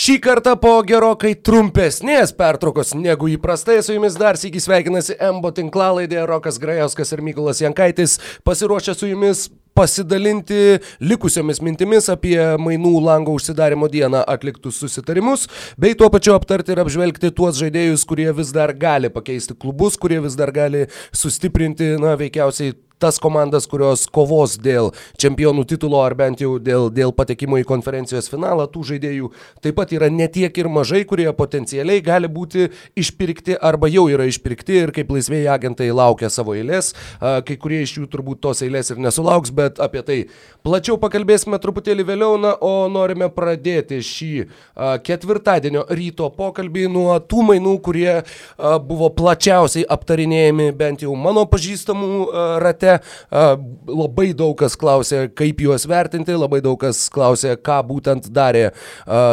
Šį kartą po gerokai trumpesnės pertraukos negu įprastai su jumis dar sėki sveikinasi Embo tinklalaidė Rokas Grajauskas ir Mykolas Jankaitis pasiruošę su jumis pasidalinti likusiomis mintimis apie mainų lango užsidarimo dieną atliktus susitarimus, bei tuo pačiu aptarti ir apžvelgti tuos žaidėjus, kurie vis dar gali pakeisti klubus, kurie vis dar gali sustiprinti, na, veikiausiai tas komandas, kurios kovos dėl čempionų titulo ar bent jau dėl, dėl patekimo į konferencijos finalą, tų žaidėjų taip pat yra netiek ir mažai, kurie potencialiai gali būti išpirkti arba jau yra išpirkti ir kaip laisvėjai agentai laukia savo eilės. Kai kurie iš jų turbūt tos eilės ir nesulauks, bet apie tai plačiau pakalbėsime truputėlį vėliau, na, o norime pradėti šį ketvirtadienio ryto pokalbį nuo tų mainų, kurie buvo plačiausiai aptarinėjami bent jau mano pažįstamų rate čempionate. Labai daug kas klausė, kaip juos vertinti, labai daug kas klausė, ką būtent darė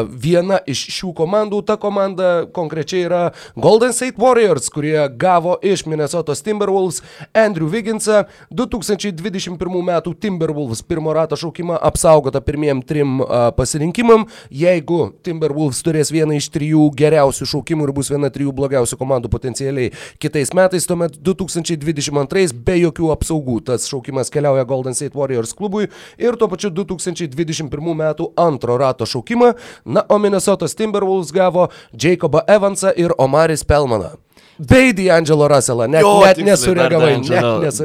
viena iš šių komandų. Ta komanda konkrečiai yra Golden State Warriors, kurie gavo iš Minnesotos Timberwolves Andrew Wigginsą 2021 m. Timberwolves pirmo rato šaukimą apsaugota pirmiem trim pasirinkimam. Jeigu Timberwolves turės vieną iš trijų geriausių šaukimų ir bus viena trijų blogiausių komandų potencialiai kitais metais, tuomet 2022 be jokių apsaugų draugų. Tas šaukimas keliauja Golden State Warriors klubui ir tuo pačiu 2021 metų antro rato šaukimą. Na, o Minnesotos Timberwolves gavo Jacobą Evansą ir Omaris Pelmaną. Bei D'Angelo Russellą, net, jo, net nesureagavai.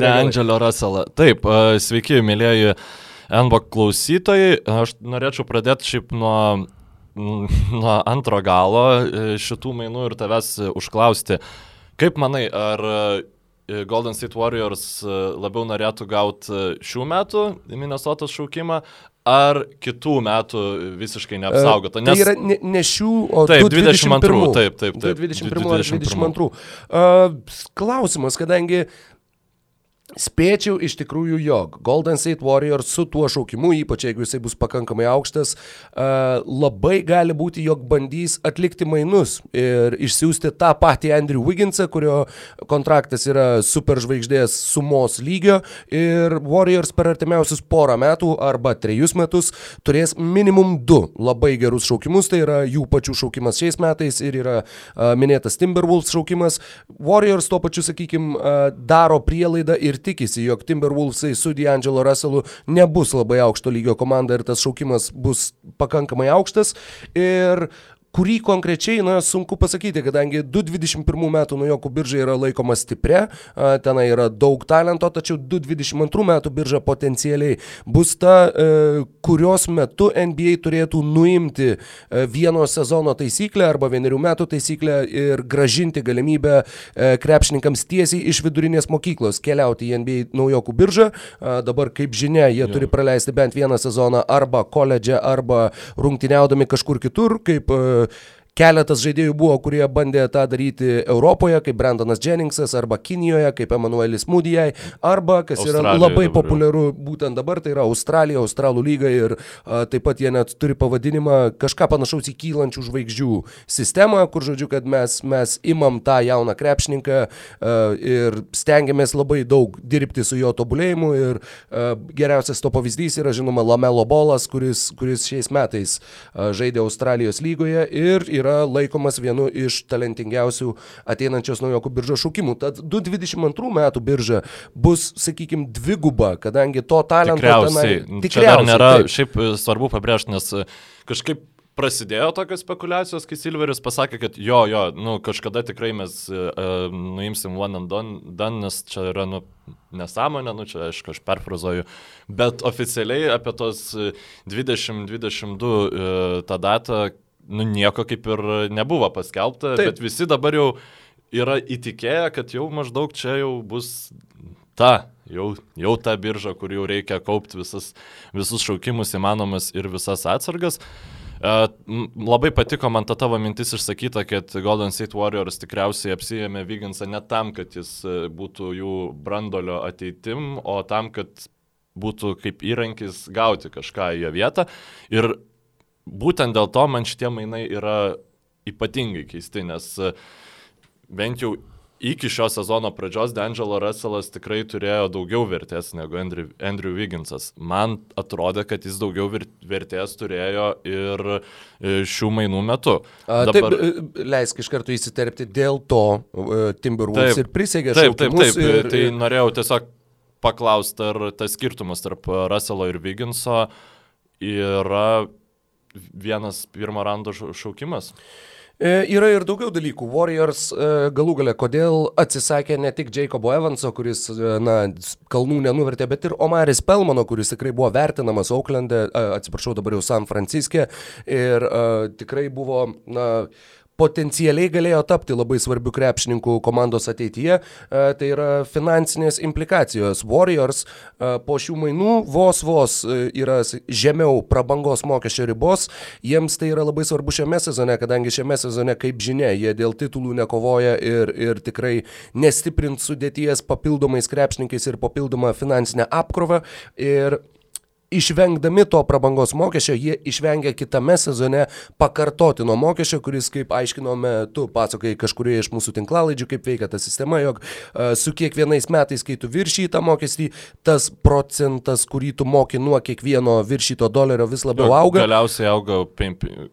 D'Angelo Russellą. Taip, sveiki, mėlyjeji NBAK klausytojai. Aš norėčiau pradėti šiaip nuo, nuo antro galo e, šitų mainų ir tavęs užklausti. Kaip manai, ar E, Golden State Warriors e, labiau norėtų gauti e, šių metų Minnesota šaukimą ar kitų metų visiškai neapsaugota. Tai nes... Tai yra ne, ne šių, o taip, 22. Taip, taip, taip. 21 ar 22. Uh, klausimas, kadangi uh, Spėčiau iš tikrųjų, jog Golden State Warriors su tuo šaukimu, ypač jeigu jisai bus pakankamai aukštas, uh, labai gali būti, jog bandys atlikti mainus ir išsiųsti tą patį Andrew Wigginsą, kurio kontraktas yra superžvaigždės sumos lygio ir Warriors per artimiausius porą metų arba trejus metus turės minimum du labai gerus šaukimus, tai yra jų pačių šaukimas šiais metais ir yra uh, minėtas Timberwolves šaukimas. Warriors tuo pačiu, sakykime, daro prielaidą ir tikisi, jog Timberwolvesai su D'Angelo Russellu nebus labai aukšto lygio komanda ir tas šaukimas bus pakankamai aukštas. Ir kurį konkrečiai, na, sunku pasakyti, kadangi 2021 metų Nujokų birža yra laikoma stipria, ten yra daug talento, tačiau 2022 metų birža potencialiai bus ta, e, kurios metu NBA turėtų nuimti e, vieno sezono taisyklę arba vienerių metų taisyklę ir gražinti galimybę e, krepšininkams tiesiai iš vidurinės mokyklos keliauti į NBA Naujokų biržą. Dabar, kaip žinia, jie turi praleisti bent vieną sezoną arba koledže, arba rungtyniaudami kažkur kitur, kaip euh, Keletas žaidėjų buvo, kurie bandė tą daryti Europoje, kaip Brandonas Jenningsas, arba Kinijoje, kaip Emanuelis Mudijai, arba, kas Australija yra labai dabar. populiaru būtent dabar, tai yra Australija, Australų lyga ir a, taip pat jie net turi pavadinimą kažką panašaus į kylančių žvaigždžių sistemą, kur žodžiu, kad mes, mes imam tą jauną krepšininką a, ir stengiamės labai daug dirbti su jo tobulėjimu ir a, geriausias to pavyzdys yra žinoma Lamelo Bolas, kuris, kuris šiais metais a, žaidė Australijos lygoje ir yra laikomas vienu iš talentingiausių ateinančios naujokų biržos šūkimų. Tad 2022 metų birža bus, sakykime, dviguba, kadangi to talento tikriausiai, tenai, tikriausiai dar nėra, taip. šiaip svarbu pabrėžti, nes kažkaip prasidėjo tokios spekulacijos, kai Silveris pasakė, kad jo, jo, nu, kažkada tikrai mes uh, nuimsim one and done, done, nes čia yra, nu, nesąmonė, nu, čia aišku, aš perfrazuoju, bet oficialiai apie tos 2022 uh, tą datą nu, nieko kaip ir nebuvo paskelbta, Taip. bet visi dabar jau yra įtikėję, kad jau maždaug čia jau bus ta, jau, jau ta birža, kur jau reikia kaupti visas, visus šaukimus įmanomas ir visas atsargas. Uh, labai patiko man ta tavo mintis išsakyta, kad Golden State Warriors tikriausiai apsijėmė Vyginsą ne tam, kad jis e, būtų jų brandolio ateitim, o tam, kad būtų kaip įrankis gauti kažką į jo vietą. Ir būtent dėl to man šitie mainai yra ypatingai keisti, nes e, bent jau iki šio sezono pradžios D'Angelo Russellas tikrai turėjo daugiau vertės negu Andrew, Andrew Wigginsas. Man atrodė, kad jis daugiau vertės turėjo ir e, šių mainų metu. Dabar... Taip, e, leisk iš karto įsiterpti, dėl to Timberwolves ir prisėgė šaukimus. Taip, taip, taip. Ir, tai norėjau tiesiog paklausti, ar tas skirtumas tarp Russello ir Wigginso yra vienas pirmo rando šaukimas. E, yra ir daugiau dalykų. Warriors e, galų gale, kodėl atsisakė ne tik Jacobo Evanso, kuris, e, na, kalnų nenuvertė, bet ir Omaris Pelmano, kuris tikrai buvo vertinamas Auklande, atsiprašau, dabar jau San Franciske ir tikrai buvo, na, potencialiai galėjo tapti labai svarbių krepšininkų komandos ateityje, e, tai yra finansinės implikacijos. Warriors e, po šių mainų vos vos e, yra žemiau prabangos mokesčio ribos, jiems tai yra labai svarbu šiame sezone, kadangi šiame sezone, kaip žinia, jie dėl titulų nekovoja ir, ir tikrai nestiprint sudėties papildomais krepšininkais ir papildomą finansinę apkrovą. Ir išvengdami to prabangos mokesčio, jie išvengia kitame sezone pakartotino mokesčio, kuris, kaip aiškinome, tu pasakai kažkurioje iš mūsų tinklalaidžių, kaip veikia ta sistema, jog uh, su kiekvienais metais, kai tu viršy tą mokestį, tas procentas, kurį tu moki nuo kiekvieno viršyto dolerio vis labiau auga. Galiausiai auga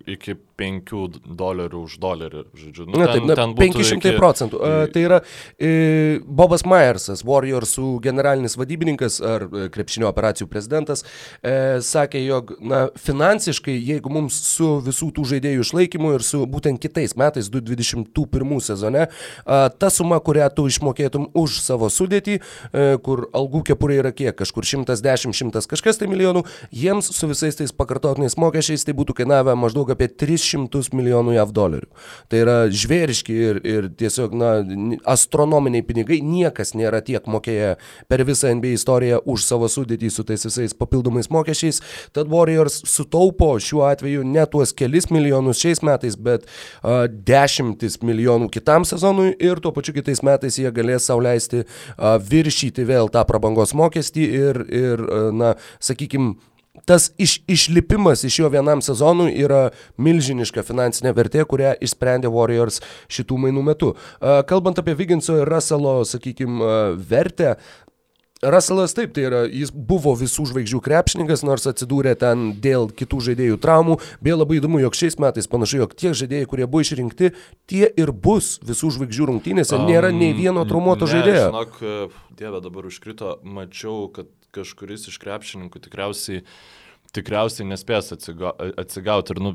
iki 5 dolerių už dolerį, žodžiu. Nu, na, taip, na, ten 500 iki... procentų. Uh, tai yra uh, Bobas Myersas, Warriorsų generalinis vadybininkas ar uh, krepšinio operacijų prezidentas, uh, sakė, jog na, finansiškai, jeigu mums su visų tų žaidėjų išlaikymu ir su būtent kitais metais, 2021 sezone, uh, ta suma, kurią tu išmokėtum už savo sudėtį, uh, kur algų kepurė yra kiek, kažkur 110, 100 kažkas tai milijonų, jiems su visais tais pakartotiniais mokesčiais tai būtų kainavę maždaug apie 300 šimtus milijonų JAV dolerių. Tai yra žvėriški ir, ir tiesiog, na, astronominiai pinigai, niekas nėra tiek mokėję per visą NBA istoriją už savo sudėtį su tais visais papildomais mokesčiais. Tad Warriors sutaupo šiuo atveju ne tuos kelis milijonus šiais metais, bet uh, dešimtis milijonų kitam sezonui ir tuo pačiu kitais metais jie galės sauliaisti uh, viršyti vėl tą prabangos mokestį ir, ir uh, na, sakykime, tas iš, išlipimas iš jo vienam sezonui yra milžiniška finansinė vertė, kurią išsprendė Warriors šitų mainų metu. Kalbant apie Viginso ir Russello, sakykime, vertę, Russellas taip, tai yra, jis buvo visų žvaigždžių krepšininkas, nors atsidūrė ten dėl kitų žaidėjų traumų. Beje, labai įdomu, jog šiais metais panašu, jog tie žaidėjai, kurie buvo išrinkti, tie ir bus visų žvaigždžių rungtynėse. Um, Nėra nei vieno traumuoto ne, žaidėjo. Žinok, dieve dabar užkrito, mačiau, kad kažkuris iš krepšininkų tikriausiai tikriausiai nespės atsiga, atsigauti. Ir, nu,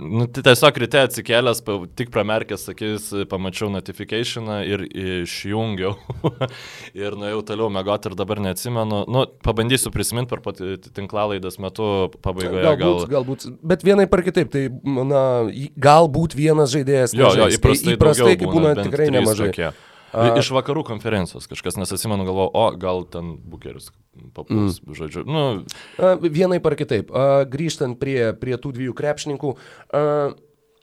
nu, tai tiesiog ryte atsikėlęs, tik pramerkęs akis, pamačiau notifikationą ir išjungiau. ir nuėjau toliau mėgoti ir dabar neatsimenu. Nu, pabandysiu prisiminti per pat tinklalaidas metu pabaigoje. Galbūt, gal. galbūt. Bet vienai par kitaip, tai na, galbūt vienas žaidėjas. Jo, jo, įprastai, įprastai būna, būna tikrai nemažai. Tokie. Iš vakarų konferencijos kažkas, nes atsimenu, galvoju, o gal ten bukeris papuls, mm. žodžiu. Nu. Vienai par kitaip, grįžtant prie, prie tų dviejų krepšininkų,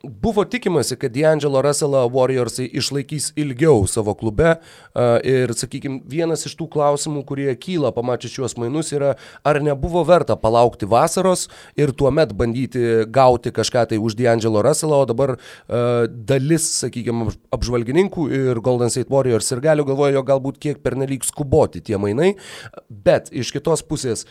Buvo tikimasi, kad D'Angelo Russellą Warriorsai išlaikys ilgiau savo klube ir, sakykime, vienas iš tų klausimų, kurie kyla pamačius šiuos mainus yra, ar nebuvo verta palaukti vasaros ir tuomet bandyti gauti kažką tai už D'Angelo Russellą, o dabar dalis, sakykime, apžvalgininkų ir Golden State Warriors ir galiu galvoju, galbūt kiek pernelyg skuboti tie mainai, bet iš kitos pusės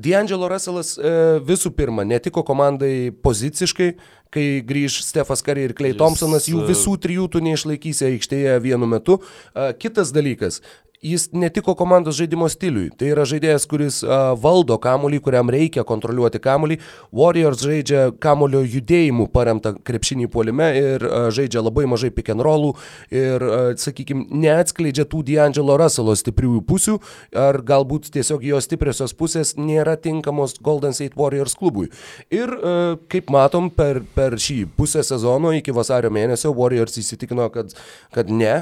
D'Angelo Russellas e, visų pirma netiko komandai poziciškai, kai grįž Stefas Kari ir Klei Thompsonas, jų e, visų trijų tu neišlaikysi aikštėje vienu metu. E, kitas dalykas, jis netiko komandos žaidimo stiliui. Tai yra žaidėjas, kuris uh, valdo kamuolį, kuriam reikia kontroliuoti kamuolį. Warriors žaidžia kamulio judėjimų paremtą krepšinį puolime ir uh, žaidžia labai mažai pick and rollų ir, uh, sakykime, neatskleidžia tų D'Angelo Russello stipriųjų pusių ar galbūt tiesiog jo stipriosios pusės nėra tinkamos Golden State Warriors klubui. Ir, uh, kaip matom, per, per šį pusę sezono iki vasario mėnesio Warriors įsitikino, kad, kad ne,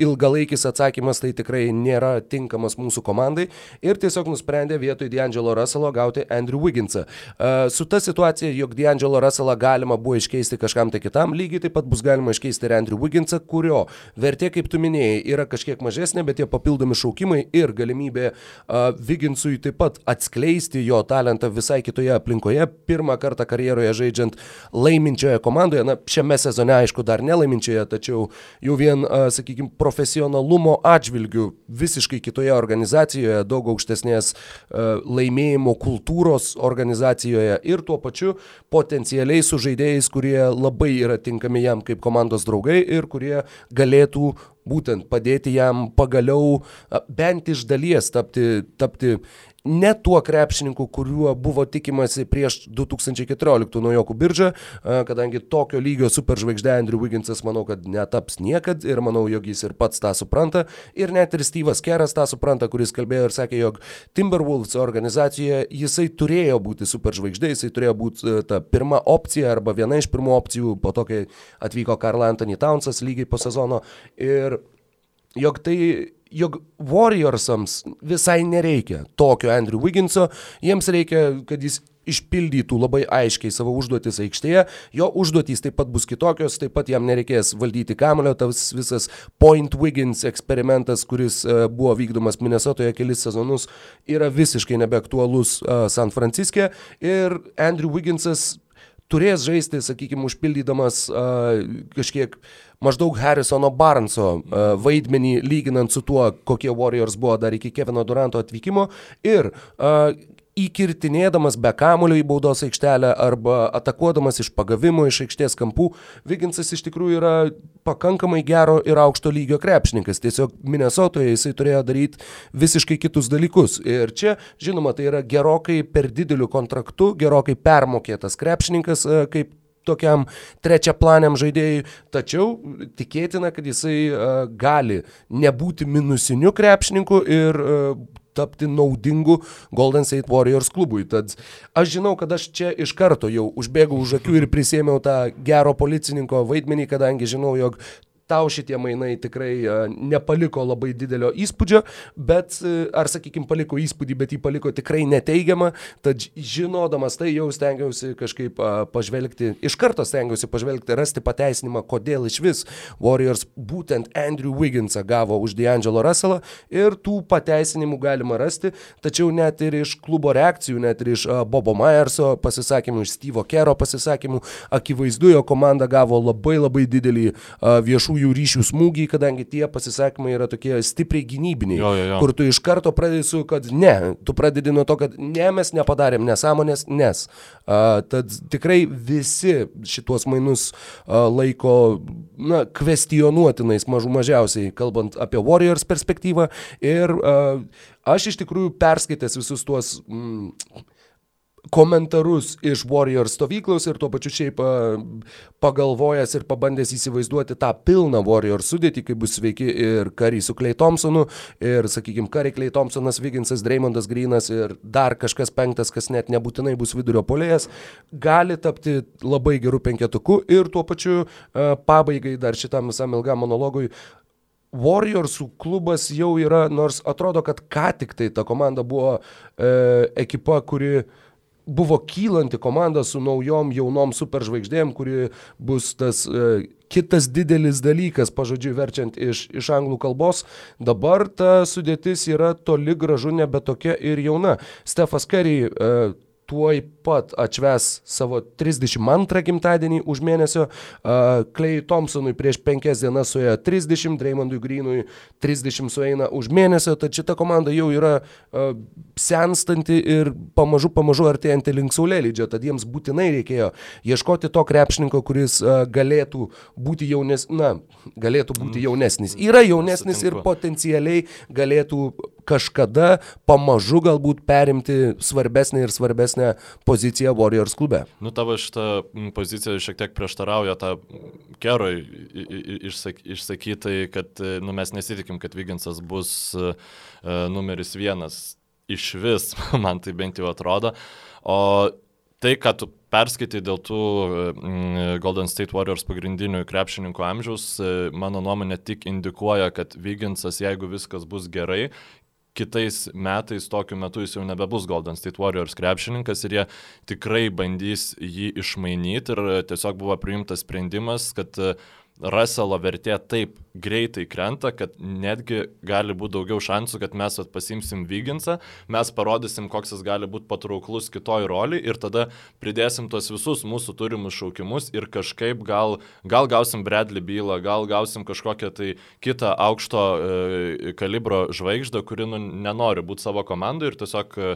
ilgalaikis atsakymas tai tikrai nėra tinkamas mūsų komandai ir tiesiog nusprendė vietoj D'Angelo Russello gauti Andrew Wigginsą. Uh, su ta situacija, jog D'Angelo Russellą galima buvo iškeisti kažkam tai kitam, lygiai taip pat bus galima iškeisti ir Andrew Wigginsą, kurio vertė, kaip tu minėjai, yra kažkiek mažesnė, bet tie papildomi šaukimai ir galimybė uh, Wigginsui taip pat atskleisti jo talentą visai kitoje aplinkoje, pirmą kartą karjeroje žaidžiant laiminčioje komandoje, na, šiame sezone aišku dar nelaiminčioje, tačiau jau vien, uh, sakykime, profesionalumo atžvilgių visiškai kitoje organizacijoje, daug aukštesnės uh, laimėjimo kultūros organizacijoje ir tuo pačiu potencialiai su žaidėjais, kurie labai yra tinkami jam kaip komandos draugai ir kurie galėtų būtent padėti jam pagaliau bent iš dalies tapti, tapti ne tuo krepšininku, kuriuo buvo tikimasi prieš 2014 naujokų biržą, kadangi tokio lygio superžvaigždė Andrew Wigginsas manau, kad netaps niekad ir manau, jog jis ir pats tą supranta. Ir net ir Steve'as Keras tą supranta, kuris kalbėjo ir sakė, jog Timberwolves organizacijoje jisai turėjo būti superžvaigždė, jisai turėjo būti ta pirma opcija arba viena iš pirmų opcijų po to, kai atvyko Karl Anthony Townsas lygiai po sezono. Ir jog tai jog Warriorsams visai nereikia tokio Andrew Wigginso, jiems reikia, kad jis išpildytų labai aiškiai savo užduotis aikštėje, jo užduotys taip pat bus kitokios, taip pat jam nereikės valdyti kamulio, tas visas Point Wiggins eksperimentas, kuris uh, buvo vykdomas Minnesotoje kelis sezonus, yra visiškai nebeaktualus uh, San Franciske ir Andrew Wigginsas turės žaisti, sakykime, užpildydamas uh, kažkiek maždaug Harrisono Barnso uh, vaidmenį lyginant su tuo, kokie Warriors buvo dar iki Kevino Duranto atvykimo. Ir uh, įkirtinėdamas be kamulio į baudos aikštelę arba atakuodamas iš pagavimo iš aikštės kampų, Viginsas iš tikrųjų yra pakankamai gero ir aukšto lygio krepšininkas. Tiesiog Minnesotoje jisai turėjo daryti visiškai kitus dalykus. Ir čia, žinoma, tai yra gerokai per dideliu kontraktu, gerokai permokėtas krepšininkas, e, kaip tokiam trečiaplaniam žaidėjui, tačiau tikėtina, kad jisai uh, gali nebūti minusiniu krepšininku ir uh, tapti naudingu Golden State Warriors klubui. Tad aš žinau, kad aš čia iš karto jau užbėgau už akių ir prisėmiau tą gero policininko vaidmenį, kadangi žinau, jog tau šitie mainai tikrai e, nepaliko labai didelio įspūdžio, bet, e, ar sakykime, paliko įspūdį, bet jį paliko tikrai neteigiamą, tad žinodamas tai jau stengiausi kažkaip e, pažvelgti, iš karto stengiausi pažvelgti, rasti pateisinimą, kodėl iš vis Warriors būtent Andrew Wigginsą gavo už D'Angelo Russellą ir tų pateisinimų galima rasti, tačiau net ir iš klubo reakcijų, net ir iš Bobo Myerso pasisakymų, iš Steve'o Kero pasisakymų, akivaizdu, jo komanda gavo labai labai didelį viešųjų viešųjų ryšių smūgį, kadangi tie pasisakymai yra tokie stipriai gynybiniai, jo, jo, jo. kur tu iš karto pradedi su, kad ne, tu pradedi nuo to, kad ne, mes nepadarėm nesąmonės, nes. Uh, tad tikrai visi šituos mainus uh, laiko, na, kvestionuotinais mažų mažiausiai, kalbant apie Warriors perspektyvą. Ir uh, aš iš tikrųjų perskaitęs visus tuos... Mm, komentarus iš Warrior stovyklos ir tuo pačiu šiaip pagalvojęs ir pabandęs įsivaizduoti tą pilną Warrior sudėtį, kai bus sveiki ir kariai su Klei Thompsonu, ir, sakykime, kariai Klei Thompsonas, Viginsas, Dreymondas Grinas ir dar kažkas penktas, kas net nebūtinai bus vidurio polėjas, gali tapti labai gerų penketukų ir tuo pačiu pabaigai dar šitam visam ilgam monologui Warriorsų klubas jau yra, nors atrodo, kad ką tik tai ta komanda buvo e, ekipa, kuri buvo kylanti komanda su naujom jaunom superžvaigždėm, kuri bus tas e, kitas didelis dalykas, pažodžiui, verčiant iš, iš anglų kalbos. Dabar ta sudėtis yra toli gražu nebe tokia ir jauna. Stefas Curry e, tuoj pat atšves savo 32 gimtadienį už mėnesio. Uh, Clay Thompsonui prieš 5 dienas suėjo 30, Draymondui Greenui 30 sueina už mėnesio, tad šita komanda jau yra uh, senstanti ir pamažu, pamažu artėjanti link saulėlydžio, tad jiems būtinai reikėjo ieškoti to krepšininko, kuris uh, galėtų būti jaunesnis, na, galėtų būti mm. jaunesnis. Yra jaunesnis ir potencialiai galėtų kažkada pamažu galbūt perimti svarbesnę ir svarbesnę poziciją Warriors klube. Nu, tavo šitą poziciją šiek tiek prieštarauja tą keroj išsakytai, kad nu, mes nesitikim, kad Viginsas bus uh, numeris vienas iš vis, man tai bent jau atrodo. O tai, ką tu perskaitai dėl tų Golden State Warriors pagrindinių krepšininkų amžiaus, mano nuomonė tik indikuoja, kad Vyginsas, jeigu viskas bus gerai, kitais metais tokiu metu jis jau nebebus Golden State Warriors krepšininkas ir jie tikrai bandys jį išmainyti ir tiesiog buvo priimtas sprendimas, kad Russello vertė taip greitai krenta, kad netgi gali būti daugiau šansų, kad mes pasimsim Vyginsą, mes parodysim, koks jis gali būti patrauklus kitoj roli ir tada pridėsim tos visus mūsų turimus šaukimus ir kažkaip gal, gal gausim Bradley bylą, gal gausim kažkokią tai kitą aukšto e, kalibro žvaigždę, kuri nu, nenori būti savo komandai ir tiesiog e,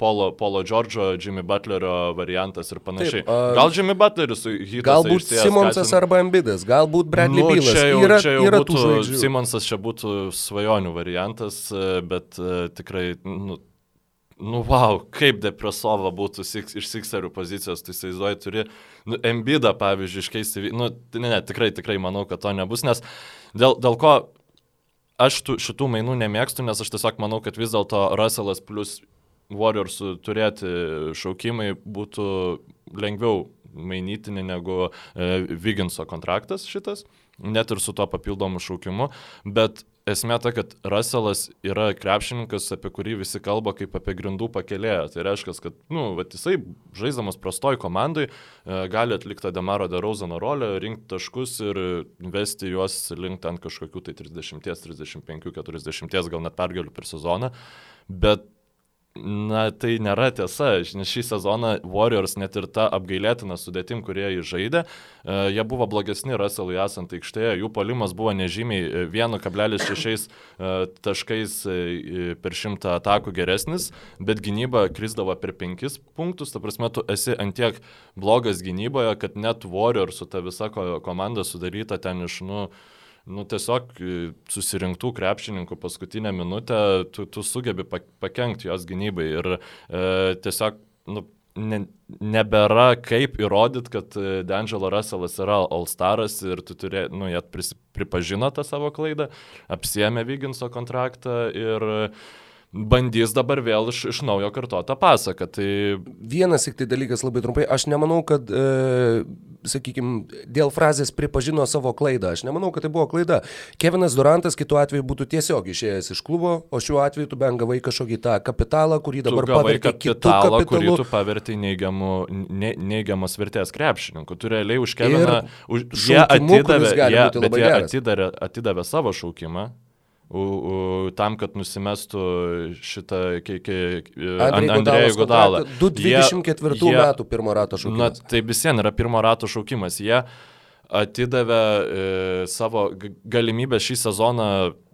Polo, Polo Džordžo, Jimmy Butlerio variantas ir panašiai. Taip, a... Gal Jimmy Butleris su Hitu. Galbūt Simonsas arba Embidas, galbūt Bradley nu, Bylas. Čia jau, yra, čia jau yra būtų, Simonsas čia būtų svajonių variantas, e, bet uh, tikrai, nu, nu, wow, kaip depresova būtų six, iš Sixerių pozicijos, tu įsivaizduoji, turi, nu, Embidą, pavyzdžiui, iškeisti, nu, ne, ne, tikrai, tikrai manau, kad to nebus, nes dėl, dėl ko aš tų, šitų mainų nemėgstu, nes aš tiesiog manau, kad vis dėlto Russellas plus Warriors turėti šaukimai būtų lengviau mainytini negu e, Viginso kontraktas šitas net ir su tuo papildomu šaukimu, bet esmė ta, kad Russellas yra krepšininkas, apie kurį visi kalba kaip apie grindų pakelėją. Tai reiškia, kad, nu, vat, jisai žaidžiamas prastoj komandai e, gali atlikti Demaro Derauzano rolę, rinkti taškus ir vesti juos link ant kažkokių tai 30, 35, 40, gal net pergalių per sezoną. Bet Na, tai nėra tiesa, nes šį sezoną Warriors net ir tą apgailėtiną sudėtim, kurie jį žaidė, e, jie buvo blogesni Russellui esant aikštėje, jų polimas buvo nežymiai 1,6 e, e, taškais per šimtą atakų geresnis, bet gynyba krisdavo per 5 punktus, ta prasme, tu esi antiek blogas gynyboje, kad net Warriors su ta visa komanda sudaryta ten iš, nu, nu, tiesiog e, susirinktų krepšininkų paskutinę minutę tu, tu sugebi pakengti jos gynybai ir e, tiesiog nu, ne, nebėra kaip įrodyti, kad e, D'Angelo Russellas yra All-Staras ir tu turė, nu, jie pripažino tą savo klaidą, apsiemė Vyginso kontraktą ir bandys dabar vėl iš, iš naujo kartoti tą pasaką. Tai... Vienas tik tai dalykas labai trumpai, aš nemanau, kad, e, sakykime, dėl frazės pripažino savo klaidą, aš nemanau, kad tai buvo klaida. Kevinas Durantas kitu atveju būtų tiesiog išėjęs iš klubo, o šiuo atveju tu bent gavai kažkokį tą kapitalą, kurį dabar pavertė kapitalą, kurį tu pavertė neigiamų, ne, neigiamas vertės krepšininkų. Tu realiai už Keviną, už, jie atidavė, jie, jie atidavė, atidavė savo šaukimą u, u, tam, kad nusimestų šitą Andrėjų Godalą. 2024 jie, metų pirmo rato šaukimas. Na, tai vis vien yra pirmo rato šaukimas. Jie atidavė e, savo galimybę šį sezoną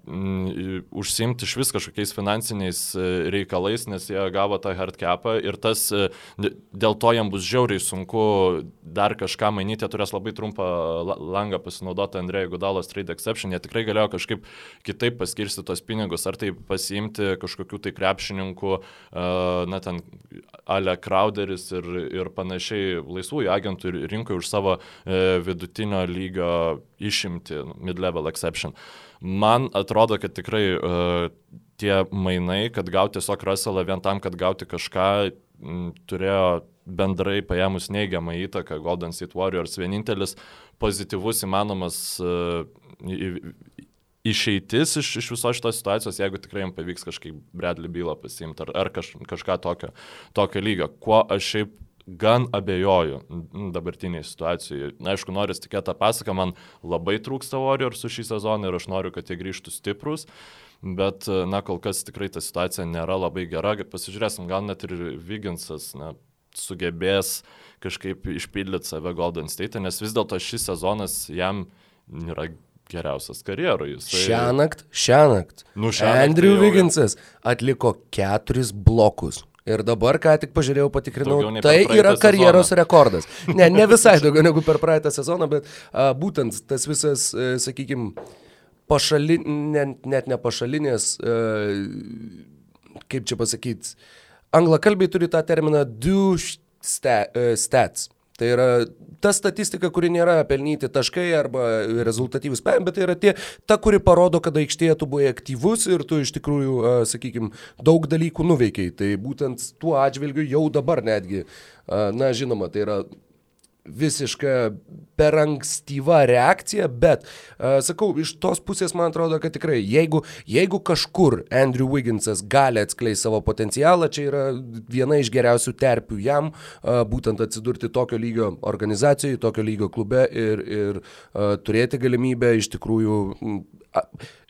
užsimti iš vis kažkokiais finansiniais e, reikalais, nes jie gavo tą hardcapą ir tas, e, dėl to jam bus žiauriai sunku dar kažką mainyti, jie turės labai trumpą langą pasinaudoti Andrėjų Gudalos trade exception, jie tikrai galėjo kažkaip kitaip paskirsti tos pinigus, ar tai pasiimti kažkokių tai krepšininkų, e, na ten, Ale Crowderis ir, ir panašiai laisvųjų agentų rinkoje už savo vidutinio lygio išimti, mid-level exception. Man atrodo, kad tikrai uh, tie mainai, kad gauti tiesiog Russellą vien tam, kad gauti kažką, m, turėjo bendrai paėmus neigiamą įtaką Golden State Warriors. Vienintelis pozityvus įmanomas uh, išeitis iš, iš viso šitos situacijos, jeigu tikrai jam pavyks kažkaip Bradley bylą pasiimti ar, ar kaž, kažką tokio, tokio lygio. Kuo aš šiaip gan abejoju dabartiniai situacijai. Na, aišku, noriu tikėti tą pasaką, man labai trūksta Warriorsų šį sezoną ir aš noriu, kad jie grįžtų stiprus. Bet, na, kol kas tikrai ta situacija nėra labai gera. Pasižiūrėsim, gal net ir Viginsas na, sugebės kažkaip išpildyti save Golden State, nes vis dėlto šis sezonas jam yra geriausias karjerui. Jisai... Šią naktį, šią naktį. Nu, Andrew tai Viginsas atliko keturis blokus. Ir dabar, ką tik pažiūrėjau, patikrinau, tai yra karjeros sezoną. rekordas. Ne, ne visai daugiau negu per praeitą sezoną, bet a, būtent tas visas, e, sakykime, pašalin, ne, net ne pašalinės, e, kaip čia pasakyti, anglakalbiai turi tą terminą do e, stats. Tai yra ta statistika, kuri nėra pelnyti taškai arba rezultatyvus pėm, bet tai yra tie, ta, kuri parodo, kad aikštėje tu buvai aktyvus ir tu iš tikrųjų, sakykime, daug dalykų nuveikiai. Tai būtent tuo atžvilgiu jau dabar netgi, na žinoma, tai yra visiška per ankstyva reakcija, bet, uh, sakau, iš tos pusės man atrodo, kad tikrai, jeigu, jeigu kažkur Andrew Wigginsas gali atskleisti savo potencialą, čia yra viena iš geriausių terpių jam, uh, būtent atsidurti tokio lygio organizacijoje, tokio lygio klube ir, ir uh, turėti galimybę iš tikrųjų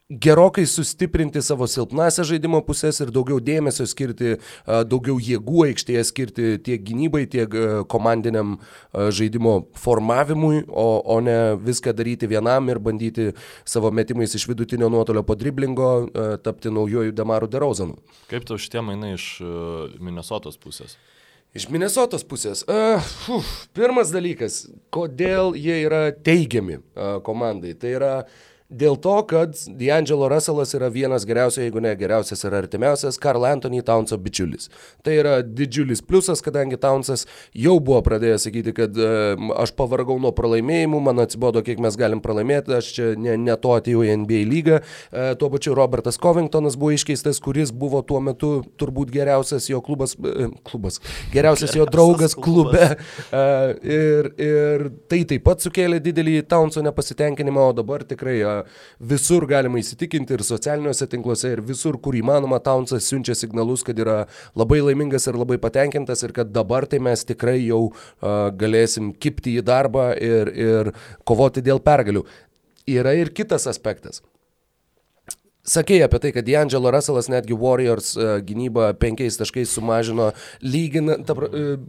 gerokai sustiprinti savo silpnasią žaidimo pusės ir daugiau dėmesio skirti, daugiau jėgų aikštėje skirti tiek gynybai, tiek komandiniam žaidimo formavimui, o, o ne viską daryti vienam ir bandyti savo metimais iš vidutinio nuotolio po driblingo tapti naujojų Damaru Derozanu. Kaip tau šitie mainai iš Minnesotos pusės? Iš Minnesotos pusės. Uh, uf, pirmas dalykas, kodėl jie yra teigiami uh, komandai. Tai yra uh, Dėl to, kad D'Angelo Russellas yra vienas geriausias, jeigu ne geriausias ir artimiausias Karl Anthony Townso bičiulis. Tai yra didžiulis pliusas, kadangi Townsas jau buvo pradėjęs sakyti, kad uh, aš pavargau nuo pralaimėjimų, man atsibodo, kiek mes galim pralaimėti, aš čia ne, ne to atėjau į NBA lygą. Uh, tuo pačiu Robertas Covingtonas buvo iškeistas, kuris buvo tuo metu turbūt geriausias jo klubas, uh, klubas geriausias jo draugas klube. Uh, ir, ir tai taip pat sukėlė didelį Townso nepasitenkinimą, o dabar tikrai uh, visur galima įsitikinti ir socialiniuose tinkluose, ir visur, kur įmanoma, Townsas siunčia signalus, kad yra labai laimingas ir labai patenkintas ir kad dabar tai mes tikrai jau galėsim kipti į darbą ir, ir kovoti dėl pergalių. Yra ir kitas aspektas. Sakėjai apie tai, kad D'Angelo Russellas netgi Warriors uh, gynybą penkiais taškais sumažino, lyginant, ta,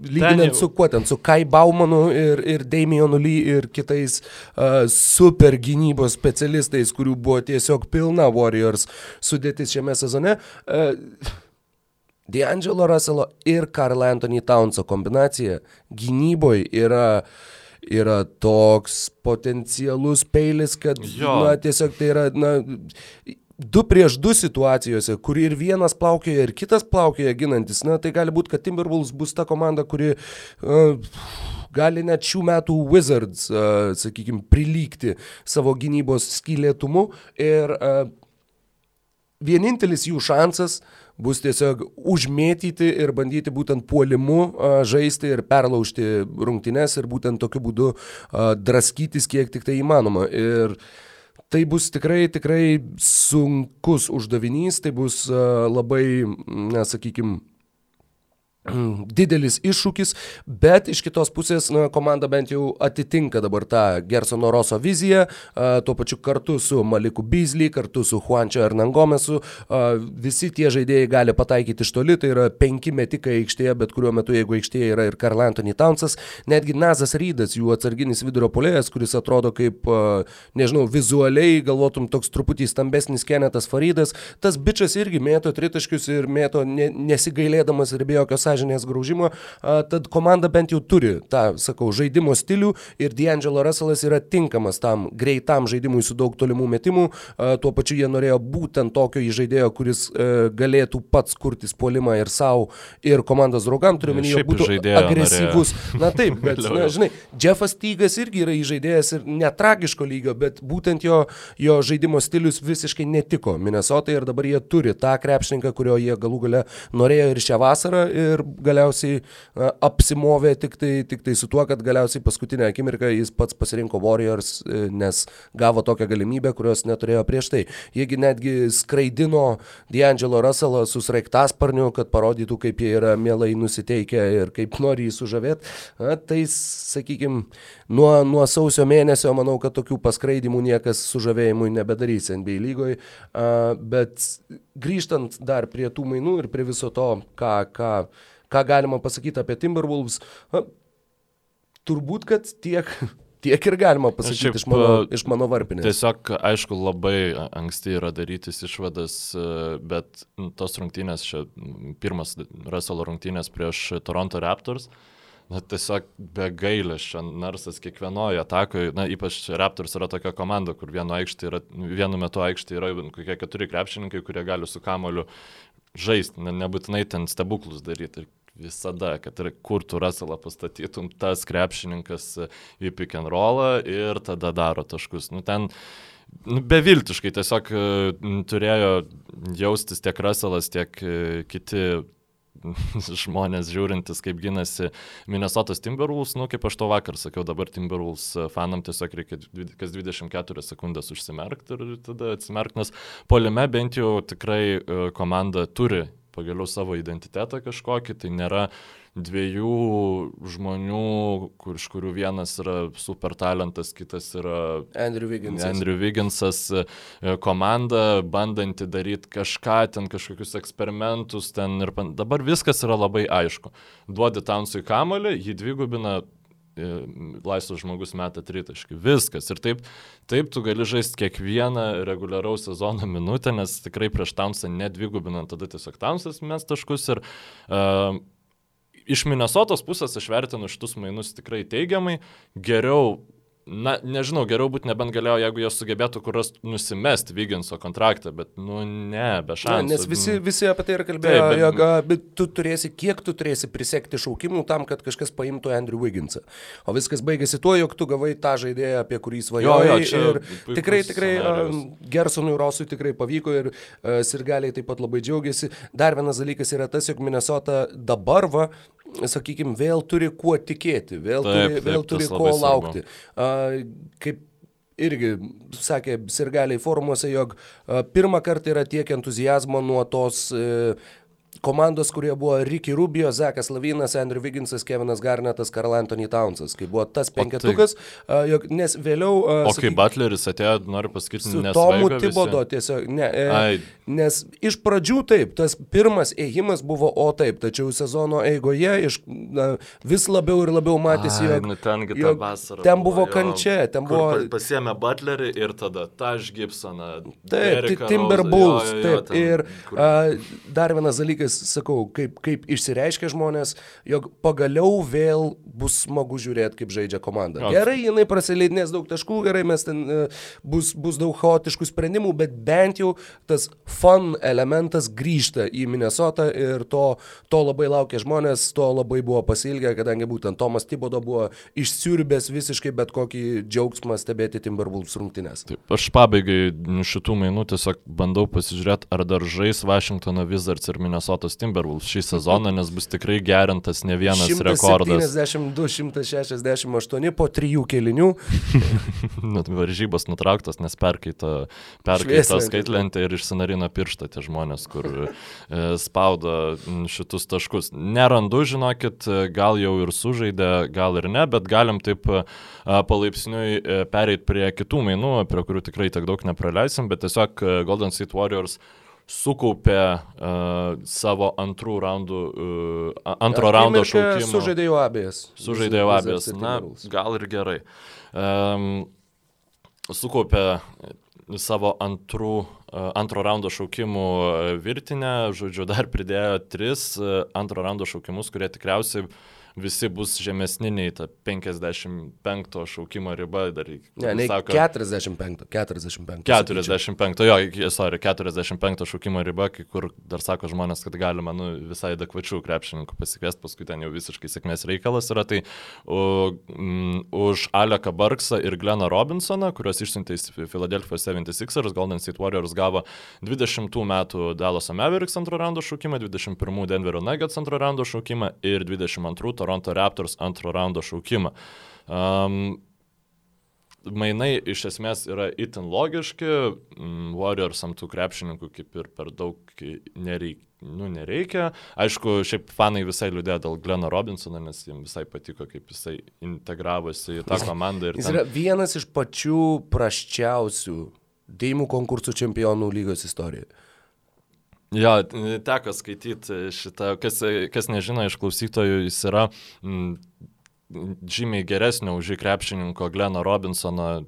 lyginant su kuo ten, su Kai Baumanu ir, ir Damienu Lee ir kitais uh, super gynybos specialistais, kurių buvo tiesiog pilna Warriors sudėtis šiame sezone. Uh, D'Angelo Russello ir Karl Anthony Townso kombinacija gynyboje yra yra toks potencialus peilis, kad jo. na, tiesiog tai yra, na, du prieš du situacijose, kur ir vienas plaukioja, ir kitas plaukioja ginantis, na tai gali būti, kad Timberwolves bus ta komanda, kuri uh, gali net šių metų Wizards, uh, sakykime, prilygti savo gynybos skylėtumu ir uh, vienintelis jų šansas bus tiesiog užmėtyti ir bandyti būtent puolimu žaisti ir perlaužti rungtynes ir būtent tokiu būdu draskytis kiek tik tai įmanoma. Ir uh, tai bus tikrai, tikrai sunkus uždavinys, tai bus uh, labai, na, sakykime, didelis iššūkis, bet iš kitos pusės na, komanda bent jau atitinka dabar tą Gersono Roso viziją, a, tuo pačiu kartu su Maliku Beasley, kartu su Juančio Hernangomesu, a, visi tie žaidėjai gali pataikyti iš toli, tai yra penki metikai aikštėje, bet kuriuo metu, jeigu aikštėje yra ir Karl Anthony Townsas, netgi Nazas Rydas, jų atsarginis vidurio polėjas, kuris atrodo kaip, a, nežinau, vizualiai, galvotum toks truputį stambesnis Kenetas Faridas, tas bičias irgi mėto tritaškius ir mėto ne, nesigailėdamas ir be jokios sąžinės sąžinės graužimo, tad komanda bent jau turi tą, sakau, žaidimo stilių ir D'Angelo Russellas yra tinkamas tam greitam žaidimui su daug tolimų metimų, tuo pačiu jie norėjo būtent tokio įžaidėjo, kuris e, galėtų pats kurti puolimą ir savo, ir komandos draugam, turiu minėti, būtų agresyvus. Norėjo. Na taip, bet, na, žinai, Jeffas Tygas irgi yra įžaidėjas ir netragiško lygio, bet būtent jo, jo žaidimo stilius visiškai netiko Minnesota ir dabar jie turi tą krepšininką, kurio jie galų gale norėjo ir šią vasarą ir galiausiai na, apsimovė tik tai, tik tai su tuo, kad galiausiai paskutinę akimirką jis pats pasirinko Warriors, e, nes gavo tokią galimybę, kurios neturėjo prieš tai. Jiegi netgi skraidino D'Angelo Russellą su sraigtasparniu, kad parodytų, kaip jie yra mielai nusiteikę ir kaip nori jį sužavėti. Tai, sakykime, nuo, nuo sausio mėnesio manau, kad tokių paskraidimų niekas sužavėjimui nebedarys NBA lygoje, bet grįžtant dar prie tų mainų ir prie viso to, ką, ką ką galima pasakyti apie Timberwolves. Na, turbūt, kad tiek, tiek ir galima pasakyti Šiaip, iš, mano, iš mano varpinės. Tiesiog, aišku, labai anksti yra darytis išvadas, bet tos rungtynės, čia pirmas Russell rungtynės prieš Toronto Raptors. Na, tiesiog be gailėšio, narsas kiekvienoje atakoje, na, ypač Raptors yra tokia komanda, kur vienu, yra, vienu metu aikštė yra kokie keturi krepšininkai, kurie gali su kamoliu žaisti, ne, nebūtinai ten stebuklus daryti. Ir visada, kad ir kur tu Russellą pastatytum, tas krepšininkas į pick and rollą ir tada daro taškus. Nu, ten nu, beviltiškai tiesiog turėjo jaustis tiek Russellas, tiek kiti žmonės žiūrintis, kaip ginasi Minnesotos Timberwolves, nu kaip aš to vakar sakiau, dabar Timberwolves fanam tiesiog reikia kas 24 sekundės užsimerkti ir tada atsimerkti, nes poliame bent jau tikrai e, komanda turi pagaliau savo identitetą kažkokį, tai nėra dviejų žmonių, kur, iš kurių vienas yra super talentas, kitas yra Andrew Wigginsas. Andrew Wigginsas e, komanda, bandanti daryti kažką, ten kažkokius eksperimentus, ten ir pan... dabar viskas yra labai aišku. Duodi Townsui kamolį, jį dvigubina, laisvas žmogus meta tritaškį. Viskas. Ir taip, taip tu gali žaisti kiekvieną reguliaraus sezono minutę, nes tikrai prieš Townsą nedvigubinant, tada tiesiog Townsas mes taškus ir uh, iš Minnesotos pusės aš vertinu šitus mainus tikrai teigiamai. Geriau Na, nežinau, geriau būtų nebent galėjo, jeigu jos sugebėtų kuras nusimesti Vyginso kontraktą, bet, nu, ne, be šansų. Ne, nes visi, visi apie tai ir kalbėjo, Taip, bet... jog bet tu turėsi, kiek tu turėsi prisekti šaukimų tam, kad kažkas paimtų Andrew Wigginsą. O viskas baigėsi tuo, jog tu gavai tą žaidėją, apie kurį svajojai. Ir tikrai, tikrai uh, Gersonui Rosui tikrai pavyko ir uh, Sirgaliai taip pat labai džiaugiasi. Dar vienas dalykas yra tas, jog Minnesota dabar va sakykime, vėl turi kuo tikėti, vėl taip, turi, vėl taip, turi ko laukti. Uh, kaip irgi sakė sirgaliai forumuose, jog pirmą kartą yra tiek entuzijazmo nuo tos uh, komandos, kurie buvo Ricky Rubio, Zekas Lavinas, Andrew Wigginsas, Kevinas Garnetas, Karl Anthony Townsas, kai buvo tas penketukas, tai... uh, nes vėliau... O kai sakyk, Butleris atėjo, noriu pasakyti, su Tomu Tibodo tiesiog, ne, e, Ai. nes iš pradžių taip, tas pirmas ėjimas buvo o taip, tačiau sezono eigoje iš, na, vis labiau ir labiau matėsi, jog, nu, ten, jog vasara, ten buvo jo, kančia, ten buvo... Pasiemė Butlerį ir tada Taž Gibsoną. Taip, Timberwolves, taip, ten, ir kur... uh, dar vienas dalykas, sakau, kaip, kaip išsireiškia žmonės, jog pagaliau vėl bus smagu žiūrėti, kaip žaidžia komanda. Okay. Gerai, jinai prasileidinės daug taškų, gerai, mes ten uh, bus, bus daug chaotiškų sprendimų, bet bent jau tas fun elementas grįžta į Minnesotą ir to, to labai laukia žmonės, to labai buvo pasilgę, kadangi būtent Tomas Tibodo buvo išsiurbęs visiškai bet kokį džiaugsmą stebėti Timberwolves rungtynės. Taip, aš pabaigai šitų mainų tiesiog bandau pasižiūrėti, ar dar žais Washingtono Wizards ir Minnesota Minnesotos Timberwolves šį sezoną, nes bus tikrai gerintas ne vienas 172, rekordas. 172-168 po trijų kelinių. nu, varžybos nutrauktos, nes perkaito, perkaito skaitlentę ir išsinarino pirštą tie žmonės, kur e, spaudo šitus taškus. Nerandu, žinokit, gal jau ir sužaidė, gal ir ne, bet galim taip e, palaipsniui e, pereiti prie kitų mainų, prie kurių tikrai tiek daug nepraleisim, bet tiesiog Golden State Warriors sukaupė uh, savo antrų raundų, uh, antro ja, raundo šaukimą. Sužaidė jau abiejas. Sužaidė jau abiejas. Na, gal ir gerai. Um, sukaupė savo antrų, uh, antro raundo šaukimų virtinę, žodžiu, dar pridėjo tris antro raundo šaukimus, kurie tikriausiai uh, visi bus žemesni nei ta 55 šaukimo riba. Dar, ne, ne, sako, 45, 45. 45, jo, sorry, 45 šaukimo riba, kai kur dar sako žmonės, kad galima nu, visai adekvačių krepšininkų pasikviesti, paskui ten jau visiškai sėkmės reikalas yra. Tai u, m, už Aleką Barksą ir Gleną Robinsoną, kuriuos išsiuntė į Philadelphia 76ers, Golden State Warriors gavo 20 metų Dallas Mavericks antro raundo šaukimą, 21 Denverio Nuggets antro raundo šaukimą ir 22 Toronto Raptors antro raundo šaukimą. Um, mainai iš esmės yra itin logiški, mm, Warriors ant tų krepšininkų kaip ir per daug nereikia. Nu, nereikia. Aišku, šiaip fanai visai liūdėjo dėl Gleno Robinsono, nes jiems visai patiko, kaip jisai integravosi į tą komandą. Jis ten... yra vienas iš pačių praščiausių dėjimų konkursų čempionų lygos istorijoje. Jo, teko skaityti šitą, kas, kas nežino iš klausytojų, jis yra m, žymiai geresnio už krepšininko Gleno Robinsono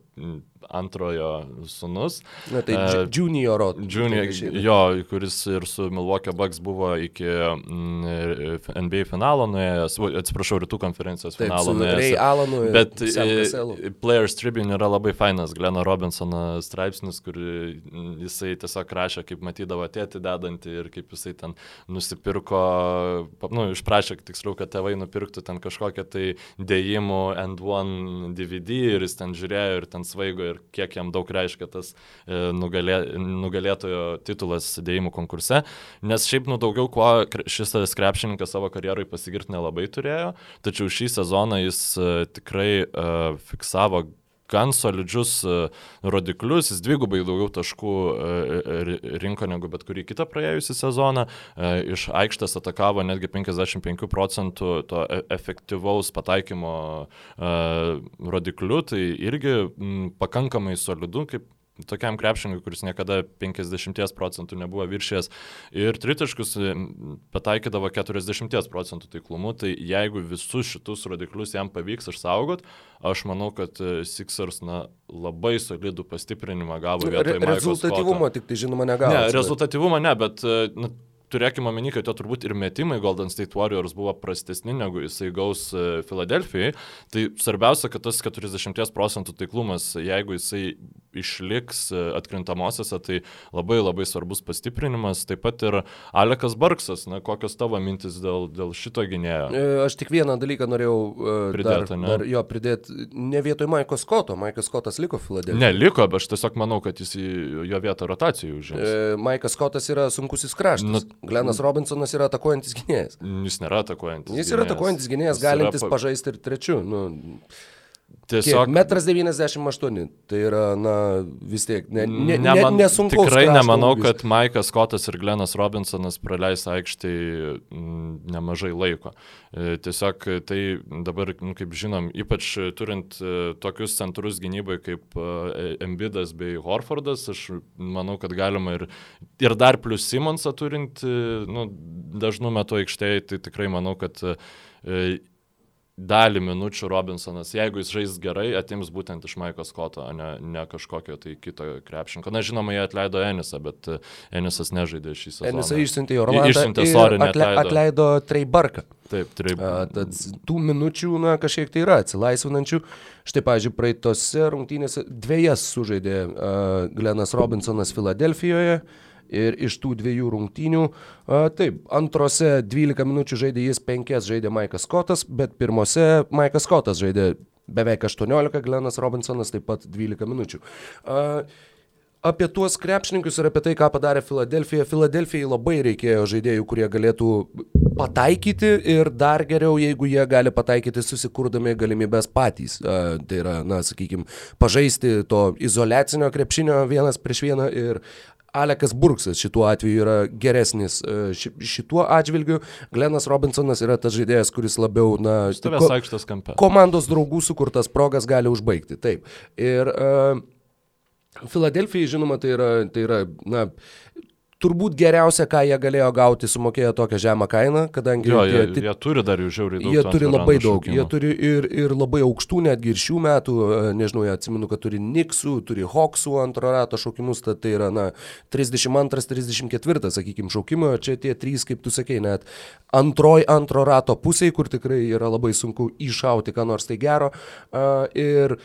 antrojo sunus. Na, tai uh, Junior. Junior, jo, kuris ir su Milwaukee Bucks buvo iki mm, NBA finalo nuėjęs, atsiprašau, rytų konferencijos finalo Taip, nuėjęs. Alanu, bet e, Players Tribune yra labai fainas Gleno Robinsono straipsnis, kur jisai tiesiog rašė, kaip matydavo tėti dedantį ir kaip jisai ten nusipirko, nu, išprašė tiksliau, kad tėvai nupirktų ten kažkokią tai dėjimų and one DVD ir jis ten žiūrėjo ir ten svaigo ir kiek jam daug reiškia tas e, nugalė, nugalėtojo titulas dėjimų konkurse, nes šiaip nu daugiau kuo šis krepšininkas savo karjerui pasigirti nelabai turėjo, tačiau šį sezoną jis e, tikrai uh, fiksavo gan solidžius rodiklius, jis dvigubai daugiau taškų rinko negu bet kurį kitą praėjusią sezoną, iš aikštės atakavo netgi 55 procentų to efektyvaus pataikymo rodikliu, tai irgi pakankamai solidu, kaip tokiam krepšininkui, kuris niekada 50 procentų nebuvo viršėjęs ir tritaškus pataikydavo 40 procentų taiklumu, tai jeigu visus šitus rodiklius jam pavyks išsaugot, aš manau, kad e, Sixers na, labai solidų pastiprinimą gavo vietoje. Re rezultatyvumo tik tai žinoma negavo. Ne, rezultatyvumo ne, bet e, na, turėkime omeny, kad jo turbūt ir metimai Golden State Warriors buvo prastesni negu jisai gaus Filadelfijai. Tai svarbiausia, kad tas 40 procentų taiklumas, jeigu jisai išliks e, atkrintamosiose, tai labai labai svarbus pastiprinimas. Taip pat ir Alekas Barksas, na, kokios tavo mintis dėl, dėl šito gynėjo? E, aš tik vieną dalyką norėjau pridėti. Dar, dar, jo, pridėti ne vietoj Maiko Skoto, Maikas Skotas liko Filadelfijoje. Ne, liko, bet aš tiesiog manau, kad jis jo vietą rotacijų užims. Maikas Skotas yra sunkusis kraštas. Na, Glenas Robinsonas yra atakuojantis gynėjas. Jis nėra atakuojantis. Jis yra atakuojantis gynėjas, galintis pa... pažaisti ir trečiu. Nu, Tiesiog. Kiek? Metras 98. Tai yra, na, vis tiek, ne, ne, Neman, ne, nesunku. Tikrai nemanau, ūgis. kad Maikas Skotas ir Glenas Robinsonas praleis aikštėje nemažai laiko. E, tiesiog tai dabar, nu, kaip žinom, ypač turint e, tokius centrus gynybai kaip e, Embidas bei Horfordas, aš manau, kad galima ir, ir dar plus Simonsą turint, nu, dažnu metu aikštėje, tai tikrai manau, kad dalį minučių Robinsonas, jeigu jis žais gerai, atims būtent iš Maiko Skoto, o ne, ne kažkokio tai kito krepšinko. Na, žinoma, jie atleido Enisą, bet e, Enisas nežaidė šį sezoną. Enisą išsiuntė į Orlandą. Išsiuntė, sorry, atle, atleido Treibarką. Taip, taip. Tad tų minučių, na, kažkiek tai yra atsilaisvinančių. Štai, pažiūrėjau, praeitose rungtynėse dviejas sužaidė uh, Glenas Robinsonas Filadelfijoje. Uh, Ir iš tų dviejų rungtynių, a, taip, antrose 12 minučių žaidė jis, 5 žaidė Maikas Skotas, bet pirmose Maikas Skotas žaidė beveik 18, Glenas Robinsonas taip pat 12 minučių. A, apie tuos krepšininkus ir apie tai, ką padarė Filadelfija. Filadelfijai labai reikėjo žaidėjų, kurie galėtų pataikyti ir dar geriau, jeigu jie gali pataikyti susikurdami galimybės patys. Tai yra, na, sakykime, pažaisti to izolacinio krepšinio vienas prieš vieną ir Alekas Burksas šituo atveju yra geresnis e, šituo atžvilgiu. Glenas Robinsonas yra tas žaidėjas, kuris labiau, na, ko, komandos draugų sukurtas progas gali užbaigti. Taip. Ir uh, Filadelfijai, žinoma, tai yra, tai yra na, turbūt geriausia, ką jie galėjo gauti, sumokėjo tokią žemą kainą, kadangi jo, jie, jie, jie turi dar jų žiauriai daug. Jie turi labai daug, šaukimo. jie turi ir, ir labai aukštų, netgi ir šių metų, e, nežinau, jie atsimenu, kad turi Niksų, turi Hoksų antro rato šaukimus, tad tai yra, na, 32-34, sakykime, šaukimo, čia tie trys, kaip tu sakei, net antroj antro rato pusėje, kur tikrai yra labai sunku iššauti, ką nors tai gero. Uh, ir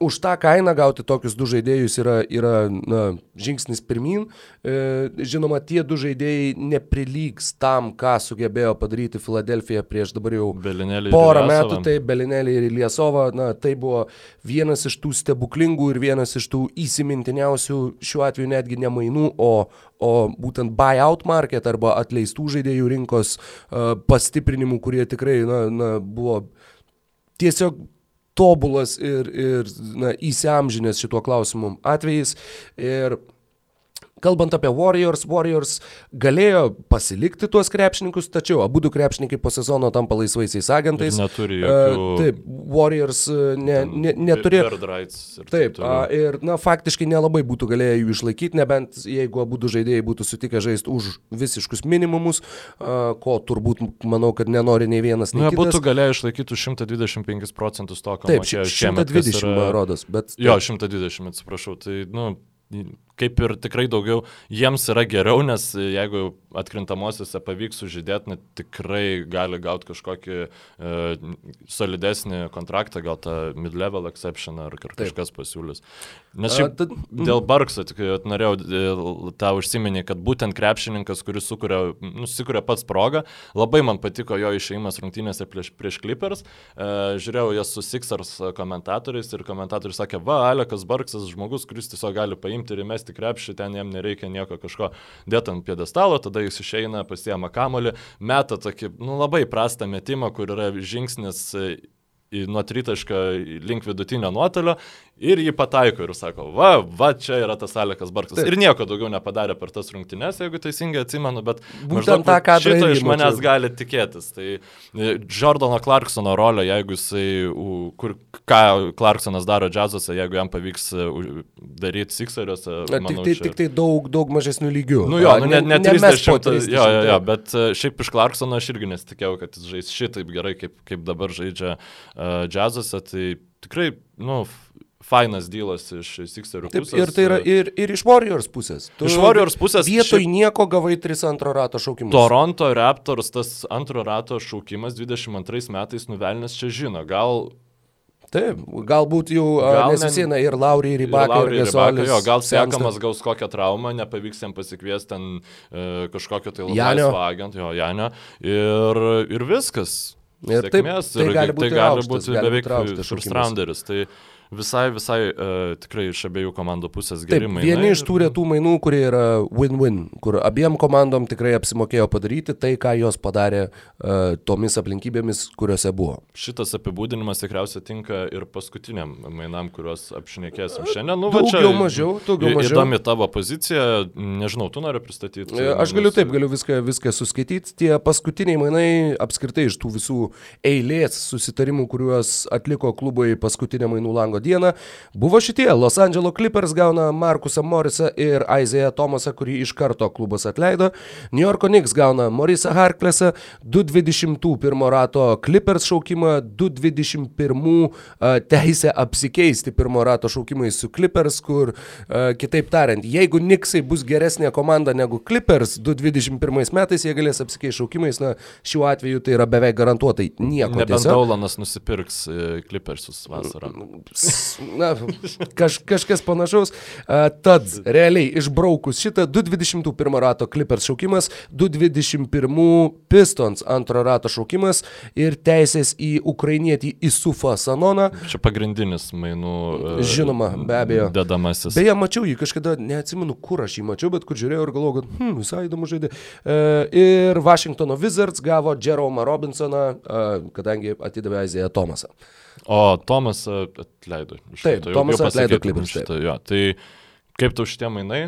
už tą kainą gauti tokius du žaidėjus yra, yra na, žingsnis pirmin. E, žinoma, tie du žaidėjai neprilygs tam, ką sugebėjo padaryti Filadelfija prieš dabar jau Belinėlį porą metų. Tai Belinėlį ir Liesova, na, tai buvo vienas iš tų stebuklingų ir vienas iš tų įsimintiniausių, šiuo atveju netgi ne mainų, o, o būtent buyout market arba atleistų žaidėjų rinkos uh, pastiprinimų, kurie tikrai na, na, buvo tiesiog tobulas ir, ir na, įsiamžinęs šituo klausimu atvejais. Ir Kalbant apie Warriors, Warriors galėjo pasilikti tuos krepšininkus, tačiau abu du krepšininkai po sezono tampa laisvaisiais agentais. Ir neturi jokių... Uh, taip, Warriors ne, ne, neturėjo. Ir taip, uh, ir na, faktiškai nelabai būtų galėję jų išlaikyti, nebent jeigu abu du žaidėjai būtų sutikę žaisti už visiškus minimumus, uh, ko turbūt manau, kad nenori nei vienas. Nei Na, būtų galėję išlaikyti 125 procentus to, ką Taip, šiemet 120 yra... rodos, bet... Taip. Jo, 120, atsiprašau. Tai, nu, kaip ir tikrai daugiau jiems yra geriau, nes jeigu atkrintamosiose pavyks sužydėti, net tikrai gali gauti kažkokį e, solidesnį kontraktą, gal tą mid-level exception ar kažkas Taip. pasiūlys. Nes šiaip A, tad... dėl Barkso, tik norėjau e, tą užsiminį, kad būtent krepšininkas, kuris sukuria, nusikuria pats progą, labai man patiko jo išėjimas rungtynėse prieš, prieš Clippers. E, žiūrėjau jas su Sixers komentatoriais ir komentatorius sakė, va, Alekas Barksas žmogus, kuris tiesiog gali paimti ir įmesti krepšį, ten jam nereikia nieko kažko dėti ant piedestalo, tada jis išeina, pasiema kamolį, meta tokį, nu, labai prastą metimą, kur yra žingsnis nuo tritaško link vidutinio nuotolio ir jį pataiko ir sako, va, va, čia yra tas Alekas Barksas. Taip. Ir nieko daugiau nepadarė per tas rungtynes, jeigu teisingai atsimenu, bet būtent tą, ką šito iš manęs gali tikėtis. Tai e, Jordano Clarksono rolė, jeigu jisai, kur, ką Clarksonas daro džiazuose, jeigu jam pavyks e, daryti Sixeriuose. Tik tai, čia... tik tai daug, daug mažesnių lygių. Nu jo, nu, ne, ne, ne 30, 30. Jo, jo, jo, bet e, šiaip iš Clarksono aš irgi nesitikėjau, kad jis žais šitaip gerai, kaip, kaip dabar žaidžia uh, džiazuose. Tai tikrai, nu, fainas dylas iš Sixerių pusės. Taip, ir tai yra ir, ir iš Warriors pusės. Tu iš Warriors pusės. Vietoj ši... nieko gavai 3 antro rato šaukimus. Toronto Raptors tas antro rato šaukimas 22 metais nuvelnės čia žino. Gal Taip, galbūt jau gal nesusieina ir Laurį, ir Ibaką, ir, ir Gasolis. Jo, gal Sekamas gaus kokią traumą, nepavyks jam pasikviesti ten e, kažkokio tai laisvo agento, jo, Janio. Ir, ir viskas. Ir Sėkmės, taip, tai gali būti, tai gali būti beveik first rounderis. Tai, visai, visai uh, tikrai iš abiejų komandų pusės geri mainai. Vieni iš tų retų mainų, kurie yra win-win, kur abiem komandom tikrai apsimokėjo padaryti tai, ką jos padarė uh, tomis aplinkybėmis, kuriuose buvo. Šitas apibūdinimas tikriausiai tinka ir paskutiniam mainam, kuriuos apšnekėsim šiandien. Nu, daugiau mažiau, daugiau mažiau. Įdomi tavo pozicija, nežinau, tu nori pristatyti. E, aš galiu taip, galiu viską, viską suskaityti. Tie paskutiniai mainai apskritai iš tų visų eilės susitarimų, kuriuos atliko klubai paskutinę mainų lango lango dieną buvo šitie. Los Angeles Clippers gauna Markusą Morisą ir Aizėją Tomasą, kurį iš karto klubas atleido. New Yorko Knicks gauna Morisą Harklesą, 221 rato Clippers šaukimą, 221 teisę apsikeisti pirmo rato šaukimais su Clippers, kur kitaip tariant, jeigu Knicksai bus geresnė komanda negu Clippers 221 metais, jie galės apsikeisti šaukimais, na šiuo atveju tai yra beveik garantuotai nieko. Nebent Daulanas nusipirks e, Clippersus vasarą na, kaž, kažkas panašaus. A, tad realiai išbraukus šitą 221 rato Clippers šaukimas, 221 Pistons antro rato šaukimas ir teisės į ukrainietį Isufą Sanoną. Čia pagrindinis mainų. E, Žinoma, be abejo. Dedamasis. Beje, mačiau jį kažkada, neatsimenu, kur aš jį mačiau, bet kur žiūrėjau ir galvojau, kad hmm, visai įdomu žaidė. E, ir Washingtono Wizards gavo Jerome Robinsoną, e, kadangi atidavė Aizėją Tomasą. O Tomas atleido. Taip, to, Tomas atleido klipus. Šitą, jo. Tai kaip tau šitie mainai?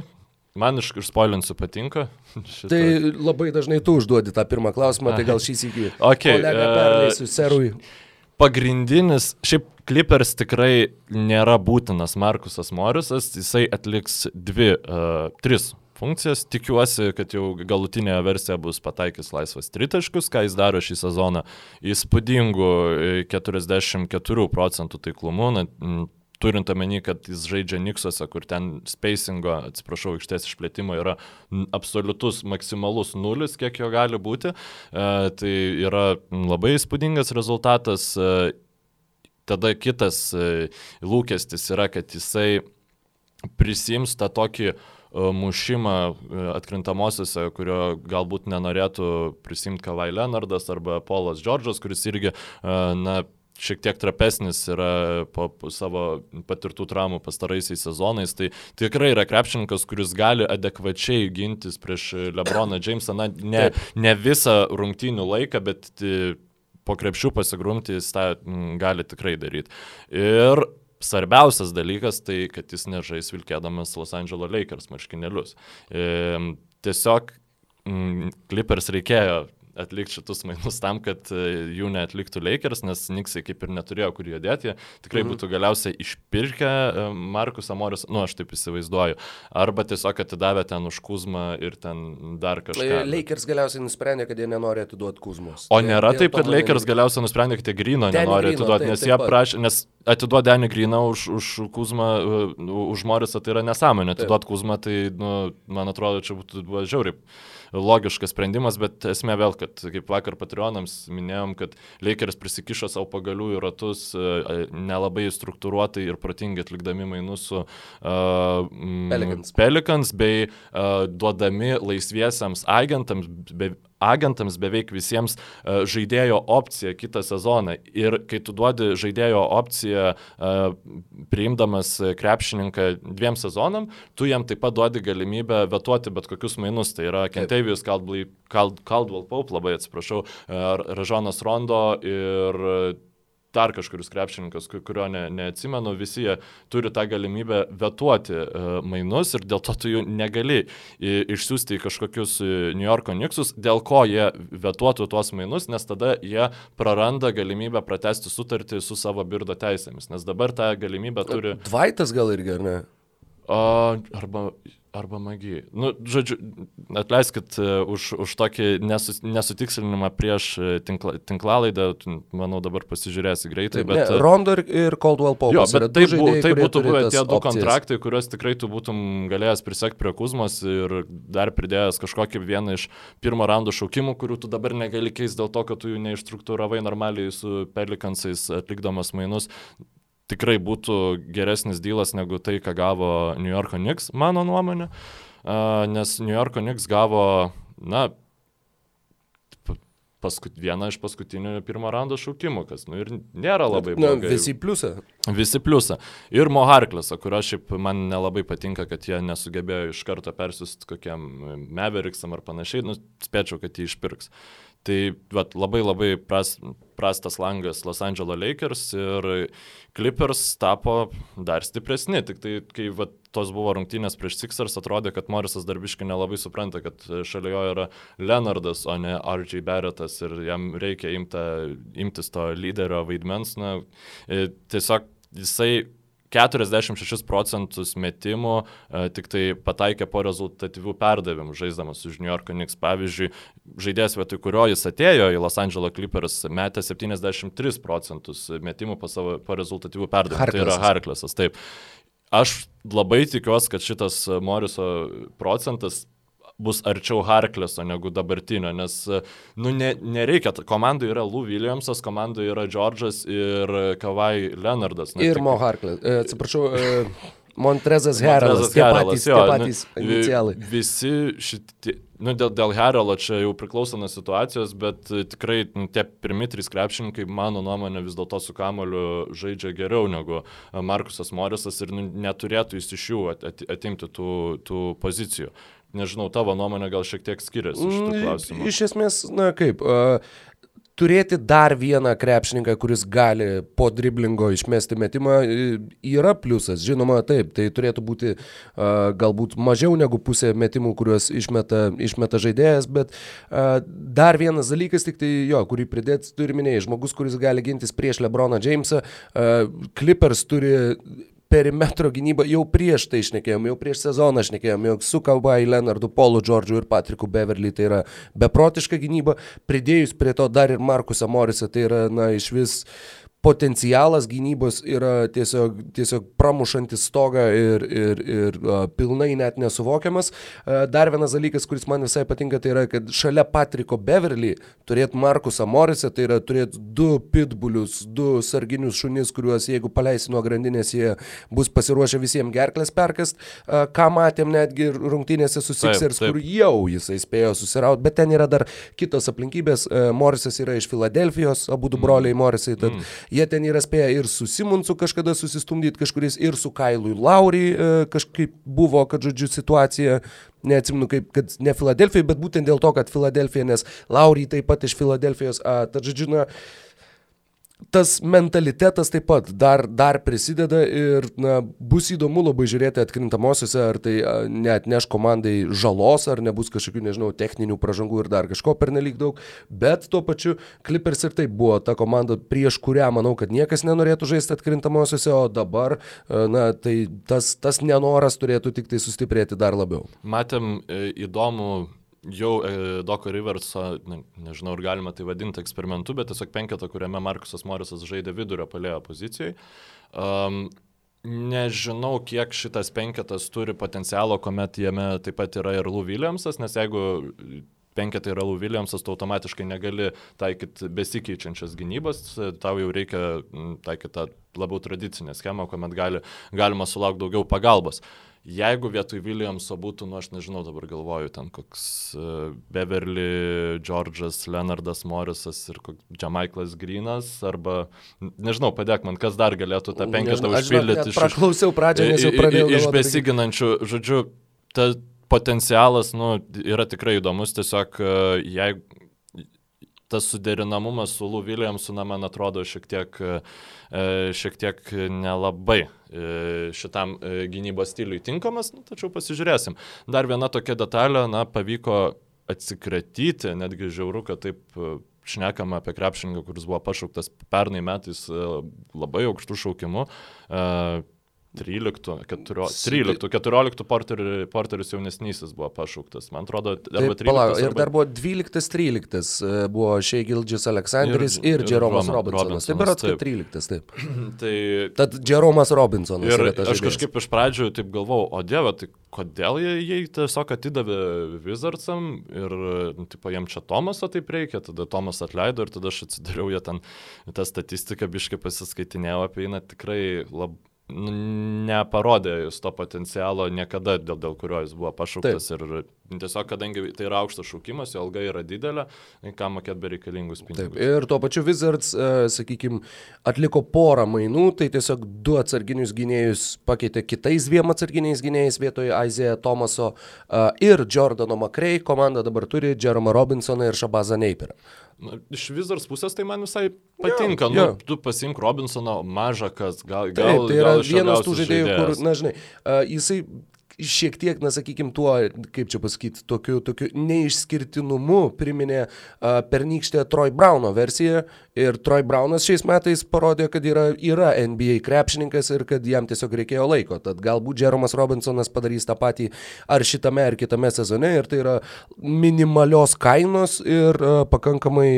Man iš spoilinsiu patinka. Šitą. Tai labai dažnai tu užduodi tą pirmą klausimą, tai gal šį įsigijai. Okay, Kolega perleisiu, serui. Pagrindinis, šiaip Clippers tikrai nėra būtinas Markusas Morisas, jisai atliks dvi, uh, tris funkcijas. Tikiuosi, kad jau galutinė versija bus pataikys laisvas tritaškus, ką jis daro šį sezoną įspūdingų 44 e, procentų taiklumu. Na, turint omeny, kad jis žaidžia Niksuose, kur ten spacingo, atsiprašau, aikštės išplėtimo yra absoliutus maksimalus nulis, kiek jo gali būti. E, tai yra labai įspūdingas rezultatas. E, tada kitas e, lūkestis yra, kad jisai prisims tą tokį uh, mušimą e, atkrintamosiose, kurio galbūt nenorėtų prisimti Kavai Leonardas arba Polas Džordžas, kuris irgi, e, na, šiek tiek trapesnis yra po savo patirtų traumų pastaraisiais sezonais. Tai tikrai yra krepšininkas, kuris gali adekvačiai gintis prieš Lebroną Jamesą, na, ne, ne visą rungtynių laiką, bet po krepšių pasigrumti jis tą gali tikrai daryti. Ir svarbiausias dalykas tai, kad jis nežais vilkėdamas Los Angeles Lakers marškinėlius. E, tiesiog mm, Clippers reikėjo atlikti šitus mainus tam, kad e, jų neatliktų Lakers, nes Niksai kaip ir neturėjo kur judėti, tikrai mhm. būtų galiausiai išpirkę e, Markus Amoris, nu aš taip įsivaizduoju, arba tiesiog atidavę ten už Kuzmą ir ten dar kažką. Lakers galiausiai nusprendė, kad jie nenori atiduoti Kuzmos. O nėra taip, kad Lakers galiausiai nusprendė, kad jie Grino nenori atiduoti, nes jie prašė, nes atiduoti Denį Griną už, už Kuzmą, e, už Morisą tai yra nesąmonė, atiduoti Kuzmą tai, nu, man atrodo, čia būtų žiauriai logiškas sprendimas, bet esmė vėl, kad kaip vakar Patreonams minėjom, kad Lakers prisikišo savo pagalių į ratus e, nelabai struktūruotai ir protingai atlikdami mainus su uh, Pelicans. Pelicans bei uh, duodami laisviesiams agentams, be, agentams beveik visiems uh, žaidėjo opciją kitą sezoną. Ir kai tu duodi žaidėjo opciją uh, priimdamas krepšininką dviem sezonam, tu jam taip pat duodi galimybę vetuoti bet kokius mainus. Tai yra Kentavijus Caldwell Pope, labai atsiprašau, uh, Ražonas Rondo ir dar kažkuris krepšininkas, kurio ne, neatsimenu, visi jie turi tą galimybę vetuoti uh, mainus ir dėl to tu jų negali išsiųsti į kažkokius e, New Yorko Nixus, dėl ko jie vetuotų tuos mainus, nes tada jie praranda galimybę pratesti sutartį su savo birdo teisėmis, nes dabar tą galimybę turi... Dvaitas gal irgi, ar ne? Arba Arba magija. Nu, žodžiu, atleiskit uh, už, už tokį nesus, nesutikslinimą prieš uh, tinkla, tinklalaidą, manau dabar pasižiūrėsi greitai. Bet, ne, Rondo ir, ir Caldwell Pope. Jo, bet tai, bu, tai būtų buvę tie du opcijas. kontraktai, kuriuos tikrai tu būtum galėjęs prisekti prie Kuzmos ir dar pridėjęs kažkokį vieną iš pirmo raundo šaukimų, kurių tu dabar negali keisti dėl to, kad tu jų neištruktūravai normaliai su Pelikansais atlikdamas mainus tikrai būtų geresnis dylas negu tai, ką gavo New Yorko Knicks, mano nuomonė, nes New Yorko Knicks gavo, na, paskut, vieną iš paskutinių pirmo raundo šaukimų, kas, nu ir nėra labai blogai. Na, visi pliusą. Visi pliusą. Ir Moharklesą, kurio šiaip man nelabai patinka, kad jie nesugebėjo iš karto persiųsti kokiam Meveriksam ar panašiai, nu, spėčiau, kad jį išpirks. Tai vat, labai labai pras, prastas langas Los Angeles Lakers ir Clippers tapo dar stipresni. Tik tai, kai vat, tos buvo rungtynės prieš Sixers, atrodė, kad Morisas darbiškai nelabai supranta, kad šalia jo yra Leonardas, o ne R.J. Barrettas ir jam reikia imta, imtis to lyderio vaidmens. Na, e, tiesiog jisai 46 procentus metimų e, tik tai pataikė po rezultatyvių perdavimų, žaisdamas už New York Knicks. Pavyzdžiui, žaidėjas vietoj kurio jis atėjo į Los Angeles Clippers metė 73 procentus metimų po, savo, po rezultatyvių perdavimų. Harklesas. Tai yra Harklesas, taip. Aš labai tikiuosi, kad šitas Moriso procentas bus arčiau Harkleso negu dabartinio, nes, nu, ne, nereikia, komandai yra Lou Williamsas, komandai yra Džordžas ir Kavai Leonardas. Ne, ir tik... Mo Harkles, e, atsiprašau. E... Montrezas Heralas, tie patys, jo, tie patys nu, inicialai. Visi šitie, nu, dėl, dėl Heralo čia jau priklauso nuo situacijos, bet tikrai nu, tie pirmi trys krepšininkai, mano nuomonė, vis dėlto su kamoliu žaidžia geriau negu Markusas Morisas ir nu, neturėtų jis iš jų at, at, atimti tų, tų pozicijų. Nežinau, tavo nuomonė gal šiek tiek skiriasi iš tų mm, klausimų. Iš esmės, na kaip, uh, turėti dar vieną krepšininką, kuris gali po driblingo išmesti metimą, yra pliusas. Žinoma, taip, tai turėtų būti uh, galbūt mažiau negu pusė metimų, kuriuos išmeta, išmeta žaidėjas, bet uh, dar vienas dalykas, tik tai jo, kurį pridėti turi minėjai, žmogus, kuris gali gintis prieš Lebroną Jamesą, uh, Clippers turi perimetro gynybą jau prieš tai išnekėjom, jau prieš sezoną išnekėjom, jog su Kawhi Leonardu, Paulu Džordžu ir Patriku Beverly tai yra beprotiška gynyba, pridėjus prie to dar ir Markusą Morisą, tai yra, na, iš vis potencialas gynybos yra tiesiog, tiesiog pramušantis stogą ir, ir, ir uh, pilnai net nesuvokiamas. Uh, dar vienas dalykas, kuris man visai patinka, tai yra, kad šalia Patriko Beverly turėtų Markusą Morisą, tai yra turėtų du pitbulius, du sarginius šunis, kuriuos jeigu paleisi nuo grandinės, jie bus pasiruošę visiems gerklės perkast, uh, ką matėm netgi rungtynėse su Sixers, kur jau jisai spėjo susirauti, bet ten yra dar kitos aplinkybės. Uh, Morisas yra iš Filadelfijos, abu du broliai Morisai, tad mm Jie ten yra spėję ir su Simonsu kažkada susistumdyti kažkuris, ir su Kailui Laurį e, kažkaip buvo, kad žodžiu situacija, neatsimenu kaip, kad ne Filadelfijai, bet būtent dėl to, kad Filadelfija, nes Laurį taip pat iš Filadelfijos, tad žodžiu, na, tas mentalitetas taip pat dar, dar prisideda ir na, bus įdomu labai žiūrėti atkrintamosiose, ar tai net neš komandai žalos, ar nebus kažkokių, nežinau, techninių pražangų ir dar kažko pernelyg daug, bet tuo pačiu Clippers ir taip buvo ta komanda, prieš kurią manau, kad niekas nenorėtų žaisti atkrintamosiose, o dabar, na, tai tas, tas nenoras turėtų tik tai sustiprėti dar labiau. Matėm e, įdomų jau e, Doko Riverso, ne, nežinau, ar galima tai vadinti eksperimentu, bet tiesiog penketą, kuriame Markusas Morisas žaidė vidurio palėjo pozicijai. Um, Nežinau, kiek šitas penketas turi potencialo, kuomet jame taip pat yra ir Lou Williamsas, nes jeigu penketai yra Lou Williamsas, tu automatiškai negali taikyti besikeičiančias gynybas, tau jau reikia taikyti tą labiau tradicinę schemą, kuomet gali, galima sulaukti daugiau pagalbos. Uh, Jeigu vietoj Williamso būtų, nu aš nežinau, dabar galvoju, ten koks uh, Beverly, George'as, Leonardas Morrisas ir Jamaiklas Greenas, arba, nežinau, padėk man, kas dar galėtų tą penketą užpildyti. Aš praklausiau pradžią, nes jau pradėjau. Iš besiginančių, žodžiu, ta potencialas, nu, yra tikrai įdomus, tiesiog uh, jeigu tas suderinamumas su Lou Williamsu, na, man atrodo, šiek tiek, e, šiek tiek nelabai e, šitam e, gynybos stiliui tinkamas, nu, tačiau pasižiūrėsim. Dar viena tokia detalė, na, pavyko atsikratyti, netgi žiauru, kad taip šnekama apie krepšininką, kuris buvo pašauktas pernai metais labai aukštų šaukimų. 13, 14, 13, 14 porterių, porterius jaunesnysis buvo pašauktas, man atrodo, arba 13. Palauk, ir arba... dar buvo 12-13, e, buvo Šei Gildžis Aleksandris ir, ir, Jeromas Robinsonas. Taip, berots, kad 13, taip. tai... Tad Jeromas Robinsonas. Ir aš žaidėjas. kažkaip iš pradžių taip galvojau, o dieve, tai kodėl jie, jie tiesiog atidavė Wizardsam ir, nu, tipo, jiem čia Tomaso taip reikia, tada Tomas atleido ir tada aš atsidariau jie ten tą statistiką, biškai pasiskaitinėjau apie jį, na tikrai labai neparodė jis to potencialo niekada, dėl, dėl kurio jis buvo pašauktas. Taip. Ir tiesiog, kadangi tai yra aukštas šaukimas, jo alga yra didelė, ką mokėt bereikalingus pinigus. Taip. Ir tuo pačiu Wizards, e, sakykime, atliko porą mainų, tai tiesiog du atsarginius gynėjus pakeitė kitais dviem atsarginiais gynėjais vietoje Aizėje Tomaso e, ir Jordano Makrei. Komanda dabar turi Jeromą Robinsoną ir Šabazą Neiperą. Na, iš Wizards pusės tai man visai patinka. Ja, nu, ja. Tu pasink Robinsono mažą, kas gal... gal Taip, tai yra gal vienas tų žaidėjų, žaidėjas. kur, na žinai, uh, jisai šiek tiek, na sakykime, tuo, kaip čia pasakyti, tokiu, tokiu neišskirtinumu priminė uh, pernykštę Troy Brauno versiją ir Troy Braunas šiais metais parodė, kad yra, yra NBA krepšininkas ir kad jam tiesiog reikėjo laiko. Tad galbūt Jeromas Robinsonas padarys tą patį ar šitame, ar kitame sezone ir tai yra minimalios kainos ir uh, pakankamai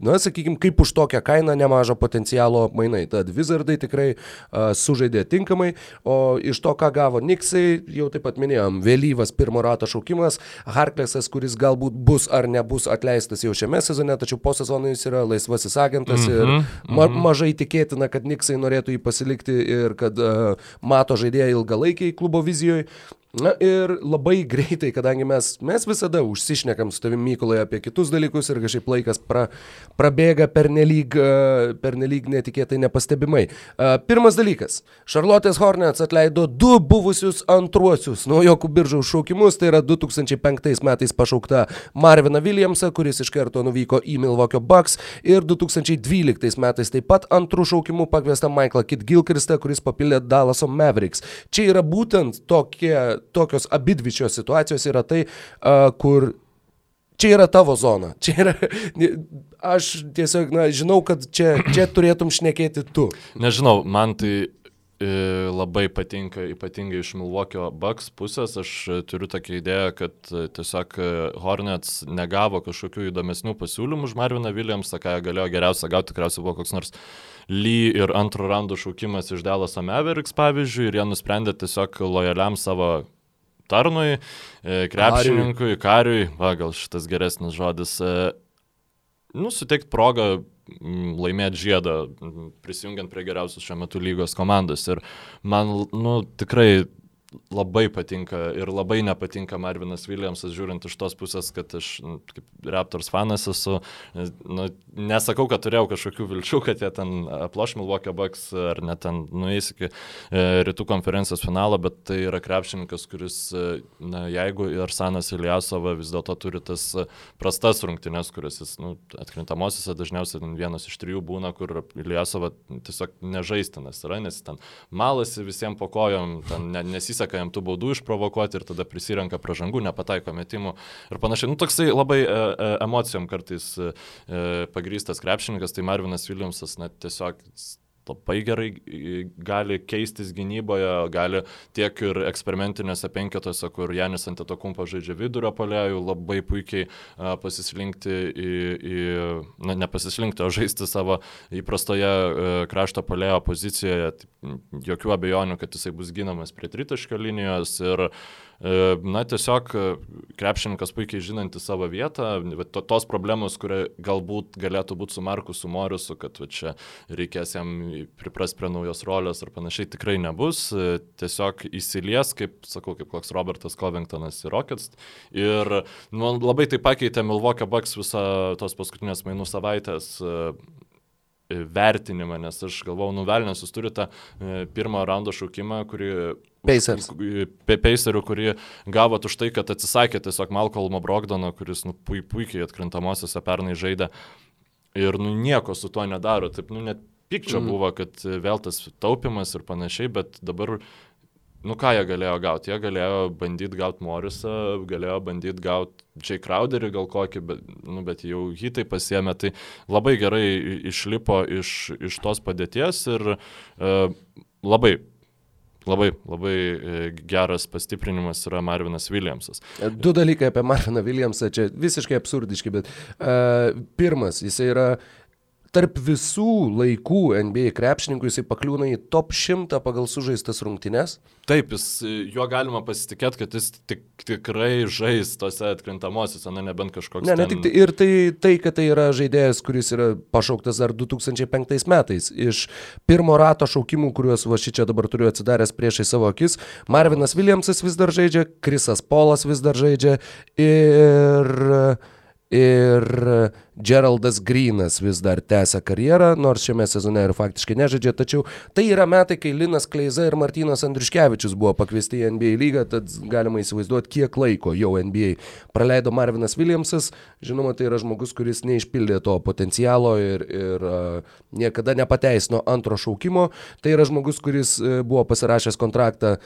na, sakykime, kaip už tokią kainą nemažą potencialo mainai. Tad Wizardai tikrai uh, sužaidė tinkamai, o iš to, ką gavo Niksai, jau taip pat minėjom, vėlyvas pirmo rato šaukimas, Harklesas, kuris galbūt bus ar nebus atleistas jau šiame sezone, tačiau po sezono jis yra laisvasis agentas mm -hmm, ir mhm, ma mm -hmm. mažai tikėtina, kad Niksai norėtų jį pasilikti ir kad uh, mato žaidėją ilgalaikiai klubo vizijoje. Na ir labai greitai, kadangi mes, mes visada užsišnekam su tavimi Mykolai apie kitus dalykus ir kažkaip laikas pra, prabėga pernelyg, e, pernelyg netikėtai nepastebimai. E, pirmas dalykas. Charlotte's Hornets atleido du buvusius antruosius naujokų biržų šaukimus, tai yra 2005 metais pašaukta Marvina Williamsą, kuris iš karto nuvyko į Milvokio Bucks ir 2012 metais taip pat antrų šaukimų pakviesta Michaelą Kit Gilkristą, kuris papildė Dallaso Mavericks. Čia yra būtent tokie tokios abidvičios situacijos yra tai, kur čia yra tavo zona. Čia yra, aš tiesiog, na, žinau, kad čia, čia turėtum šnekėti tu. Nežinau, man tai e, labai patinka, ypatingai iš Milvokio Bucks pusės. Aš turiu tokią idėją, kad tiesiog Hornets negavo kažkokių įdomesnių pasiūlymų už Marviną Williamsą, ką galėjo geriausia gauti, tikriausiai buvo koks nors Lee ir antro rando šaukimas iš Delas Mavericks, pavyzdžiui, ir jie nusprendė tiesiog lojaliam savo tarnui, e, krepšininkui, kariui, va, gal šitas geresnis žodis, e, nu, suteikti progą laimėti žiedą, prisijungiant prie geriausios šiuo metu lygos komandos. Ir man, nu, tikrai labai patinka ir labai nepatinka Marvinas Williamsas, žiūrint iš tos pusės, kad aš nu, kaip Raptors fanas esu. Nu, nesakau, kad turėjau kažkokių vilčių, kad jie ten aploš Milwaukee Bucks ar net ten nueis iki e, rytų konferencijos finalo, bet tai yra krepšininkas, kuris, e, na, jeigu ir Sanas Iliasova vis dėlto turi tas prastas rungtynes, kuris jis nu, atkrintamosiose dažniausiai vienas iš trijų būna, kur Iliasova tiesiog nežaistinas yra, nes ten malasi visiems po kojom, ten nesiseka jam tų baudų išprovokuoti ir tada prisirenka pražangų, nepataiko metimų ir panašiai. Nu, toksai labai e, e, emocijom kartais e, e pagrystas krepšininkas, tai Marvinas Williamsas, na, tiesiog labai gerai gali keistis gynyboje, gali tiek ir eksperimentinėse penketuose, kur Janis ant to kumpo žaidžia vidurio polėjų, labai puikiai pasislinkti į, į na, nepasislinkti, o žaisti savo įprastoje uh, krašto polėjo pozicijoje. Jokių abejonių, kad jisai bus ginamas prie tritaškio linijos ir uh, E, na, tiesiog e, krepšininkas puikiai žinanti savo vietą, to, tos problemos, kurie galbūt galėtų būti su Markusu Morisu, kad va, čia reikės jam pripras prie naujos rolės ar panašiai, tikrai nebus. E, tiesiog įsilies, kaip sakau, kaip koks Robertas Covingtonas į Rockets. Ir nu, labai tai pakeitė Milwaukee Bucks visą tos paskutinės mainų savaitės vertinimą, nes aš galvau, nuvelnės, jūs turite pirmą raundo šaukimą, kurį Pacers. Pacerių, kurį gavot už tai, kad atsisakė tiesiog Malcolmo Brogdono, kuris nu, pui, puikiai atkrintamosiose pernai žaidė ir nu, nieko su tuo nedaro. Taip, nu, net pikčio mm. buvo, kad vėl tas taupimas ir panašiai, bet dabar, nu ką jie galėjo gauti? Jie galėjo bandyti gauti Morisą, galėjo bandyti gauti J. Crowderį gal kokį, bet, nu, bet jau hitai pasiemė, tai labai gerai išlipo iš, iš tos padėties ir uh, labai Labai, labai e, geras pastiprinimas yra Marvinas Williamsas. Du dalykai apie Marviną Williamsą, čia visiškai absurdiški, bet uh, pirmas, jisai yra tarp visų laikų NBA krepšininkų jisai pakliūna į top 100 pagal sužaistas rungtynes. Taip, jis, juo galima pasitikėti, kad jis tik, tikrai žais tose atkrintamosiose, na nebent kažkoks. Ne, ne ten... tik tai, ir tai, tai, kad tai yra žaidėjas, kuris yra pašauktas dar 2005 metais. Iš pirmo rato šaukimų, kuriuos va šį čia dabar turiu atsidaręs priešai savo akis, Marvinas Williamsas vis dar žaidžia, Krisas Polas vis dar žaidžia ir ir Geraldas Greenas vis dar tęsia karjerą, nors šiame sezone ir faktiškai nežaidžia, tačiau tai yra metai, kai Linas Kleiza ir Martinas Andriškevičius buvo pakviesti į NBA lygą, tad galima įsivaizduoti, kiek laiko jau NBA praleido Marvinas Williamsas. Žinoma, tai yra žmogus, kuris neišpildė to potencialo ir, ir uh, niekada nepateisino antro šaukimo. Tai yra žmogus, kuris uh, buvo pasirašęs kontraktą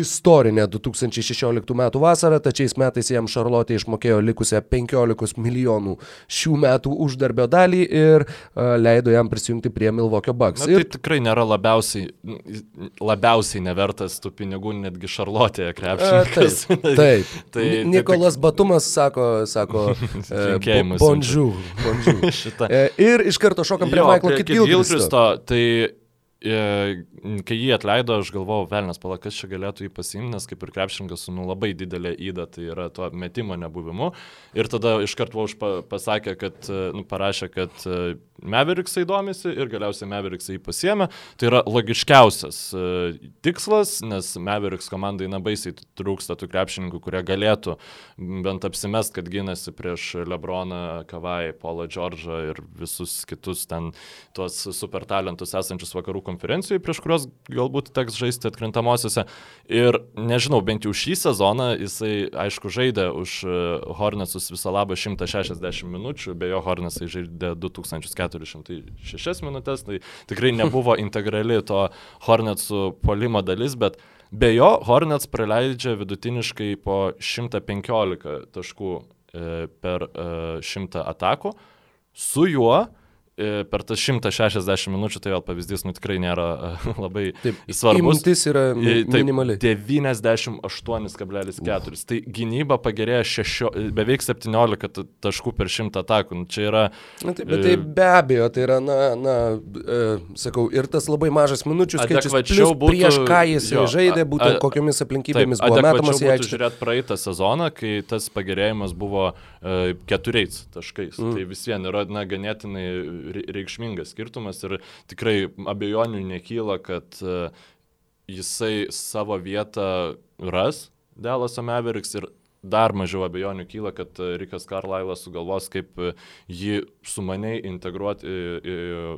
istorinę 2016 metų vasarą, tačiais metais jam Šarlotė išmokėjo likusią 15 milijonų šių metų uždarbio dalį ir uh, leido jam prisijungti prie Milvokio Bucks. Na, tai ir... tikrai nėra labiausiai, labiausiai nevertas tų pinigų netgi Šarlotėje krepšininkas. Uh, taip, taip. tai, Nikolas tai, Batumas sako, sako uh, bonjour. bonjour. ir iš karto šokam prie Michaelo Kitgilkristo. Tai E, kai jį atleido, aš galvojau, velnas palakas čia galėtų jį pasiimti, nes kaip ir krepšininkas su nu, labai didelė įda, tai yra to metimo nebuvimu. Ir tada iš karto už pasakė, kad, e, nu, parašė, kad e, Meveriksai domisi ir galiausiai Meveriksai jį pasiemė. Tai yra logiškiausias tikslas, nes Meveriks komandai nebaisiai trūksta tų krepšininkų, kurie galėtų bent apsimest, kad gynasi prieš Lebroną, Kavai, Paulą Džordžą ir visus kitus ten tuos super talentus esančius vakarų konferencijai, prieš kuriuos galbūt teks žaisti atkrintamosiose. Ir nežinau, bent jau šį sezoną jisai, aišku, žaidė už e, Hornetsus visą labą 160 minučių, be jo Hornetsai žaidė 2406 minutės, tai tikrai nebuvo integrali to Hornetsų polimo dalis, bet be jo Hornets praleidžia vidutiniškai po 115 taškų e, per 100 e, atakų. Su juo per tas 160 minučių, tai vėl pavyzdys, nu tikrai nėra uh, labai Taip, svarbus. Įmuntis yra mi minimali. 98,4. Tai gynyba pagerėjo šešio, beveik 17 taškų per 100 atakų. Nu, čia yra... Na, taip, bet tai be abejo, tai yra, na, na e, sakau, ir tas labai mažas minučių skaičius. Būtų, prieš ką jis jo, žaidė, būtent a, kokiomis aplinkybėmis taip, buvo metamas į aikštę. Žiūrėt praeitą sezoną, kai tas pagerėjimas buvo e, keturiais taškais. Mm. Tai vis vien yra, na, ganėtinai reikšmingas skirtumas ir tikrai abejonių nekyla, kad e, jisai savo vietą ras Delaso Mavericks ir dar mažiau abejonių kyla, kad e, Rikas Karlailas sugalvos, kaip e, jį sumaniai integruoti į,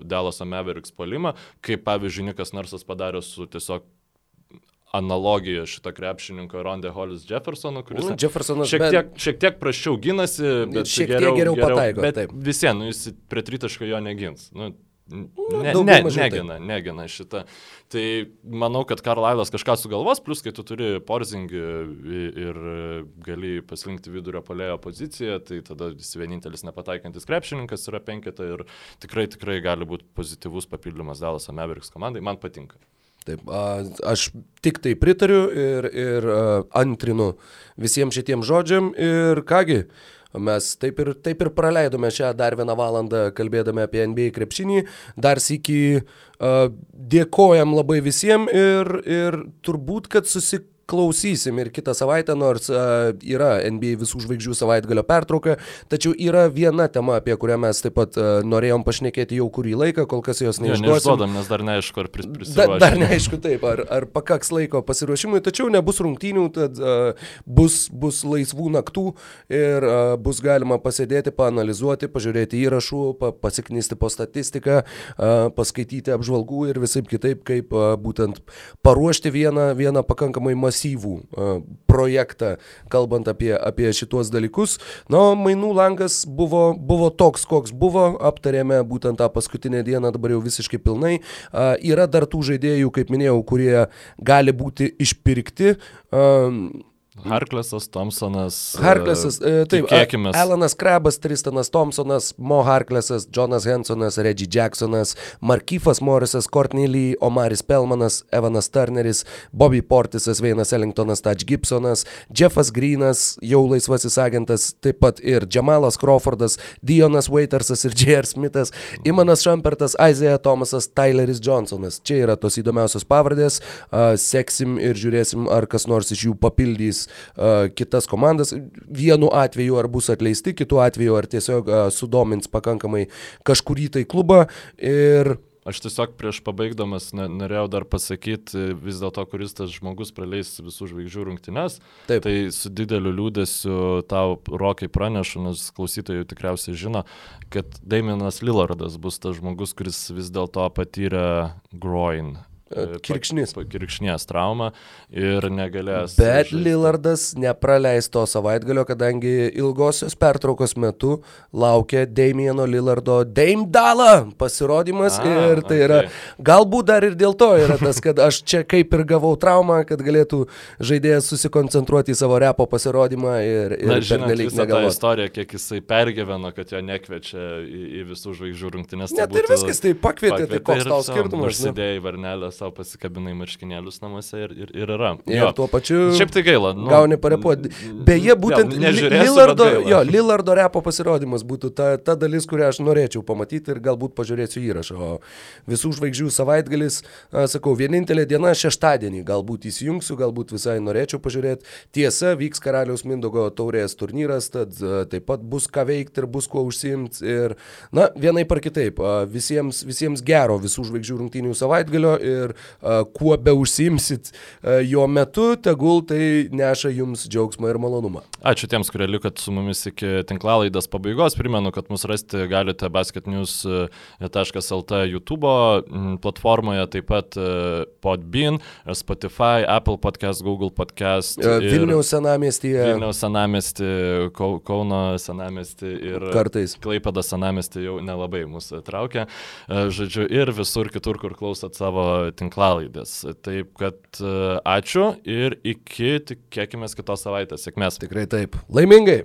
Delaso Mavericks polimą, kaip pavyzdžiui Nikas Narsas padarė su tiesiog analogija šito krepšininko Ronde Hollis Jeffersono, kuris nu, Jeffersonas šiek tiek, bet... šiek tiek prašiau ginasi, bet šiek tiek geriau, geriau pataiko. Bet visiems, nu, jis prie tritaško jo negins. Nu, Ne, ne, negina, negina šitą. Tai manau, kad Karlailas kažką sugalvos, plus kai tu turi porzingį ir gali paslinkti vidurio polėjo poziciją, tai tada jis vienintelis nepataikantis krepšininkas yra penketa ir tikrai, tikrai gali būti pozityvus papildymas Dallas Mavericks komandai, man patinka. Taip, aš tik tai pritariu ir, ir antrinu visiems šitiem žodžiam ir kągi, Mes taip ir, taip ir praleidome šią dar vieną valandą kalbėdami apie NBA krepšinį. Dar sėki dėkojam labai visiems ir, ir turbūt, kad susik klausysim ir kitą savaitę, nors yra NBA visų žvaigždžių savaitgalio pertrauka, tačiau yra viena tema, apie kurią mes taip pat norėjom pašnekėti jau kurį laiką, kol kas jos neišduodam. Nes dar neaišku, ar prisiruošime. Da, dar neaišku taip, ar, ar pakaks laiko pasiruošimui, tačiau nebus rungtynių, tad uh, bus, bus laisvų naktų ir uh, bus galima pasėdėti, paanalizuoti, pažiūrėti įrašų, pa, pasiknysti po statistiką, uh, paskaityti apžvalgų ir visai kitaip, kaip uh, būtent paruošti vieną, vieną pakankamai masyvų masyvų projektą, kalbant apie, apie šituos dalykus. Na, mainų langas buvo, buvo toks, koks buvo, aptarėme būtent tą paskutinę dieną, dabar jau visiškai pilnai. Yra dar tų žaidėjų, kaip minėjau, kurie gali būti išpirkti. Harklesas, Thompsonas. Harklesas, e, taip, tikėkimės. Alanas Krabas, Tristanas Thompsonas, Mo Harklesas, Jonas Hensonas, Reggie Jacksonas, Markyfas Morrisas, Courtney Lee, Omaris Pelmanas, Evanas Turneris, Bobby Portisas, Veinas Ellingtonas, Taj Gibsonas, Jeffas Greenas, jau laisvasis agentas, taip pat ir Jamalas Crawfordas, Dionas Waitersas ir J.R. Smithas, Imanas Šampertas, Isaiah Thomasas, Tyleris Johnsonas. Čia yra tos įdomiausios pavardės. Seksim ir žiūrėsim, ar kas nors iš jų papildys kitas komandas. Vienu atveju ar bus atleisti, kitu atveju ar tiesiog sudomins pakankamai kažkurį tai klubą. Ir Aš tiesiog prieš pabaigdamas norėjau dar pasakyti vis dėlto, kuris tas žmogus praleis visų žvaigždžių rungtynes. Taip. Tai su dideliu liūdėsiu tau rokai pranešu, nes klausytojai tikriausiai žino, kad Damienas Lillardas bus tas žmogus, kuris vis dėlto patyrė groin E, kirkšnis. Kirkšnies trauma ir negalės. Bet žaisti. Lillardas nepraleis to savaitgalio, kadangi ilgosios pertraukos metu laukia Damieno Lillardo Dame Dala pasirodymas A, ir tai okay. yra, galbūt dar ir dėl to yra tas, kad aš čia kaip ir gavau traumą, kad galėtų žaidėjas susikoncentruoti į savo repo pasirodymą ir, ir Na, žinant, visą tą istoriją, kiek jisai pergyveno, kad jo nekviečia į, į visų žvaigždžių rungtynės. Net tai ir viskas, tai pakvietė, pakvietė tai koks tau skirtumas. Užsidėjai varnelės savo pasikabinai marškinėlius namuose ir, ir, ir yra. Ir jo. tuo pačiu. Šiaip tai gaila. Nu, gauni parepuoti. Beje, būtent Lillardo, jo, Lillardo repo pasirodymas būtų ta, ta dalis, kurią aš norėčiau pamatyti ir galbūt pažiūrėsiu įrašą. O visų žvaigždžių savaitgalis, sakau, vienintelė diena šeštadienį. Galbūt įsijungsiu, galbūt visai norėčiau pažiūrėti. Tiesa, vyks Karaliaus Mindogo taurės turnyras, tad taip pat bus ką veikti ir bus kuo užsimti. Ir, na, vienai par kitaip, a, visiems, visiems gero visų žvaigždžių rungtynių savaitgalio ir ir uh, kuo be užsimsit uh, jo metu, tegul tai neša jums džiaugsmą ir malonumą. Ačiū tiems, kurie likot su mumis iki tinklalaidas pabaigos. Primenu, kad mus rasti galite basketnews.lt YouTube platformoje, taip pat Podbean, Spotify, Apple podcast, Google podcast. Vilniaus senamiestyje. Vilniaus senamiestį, Kauno senamiestį ir kartais. Klaipėdas senamiestį jau nelabai mūsų traukia. Žodžiu, ir visur kitur, kur klausot savo tinklalaidės. Taip kad e, ačiū ir iki, tikėkime, kitos savaitės. Sėkmės. Tikrai taip. Laimingai.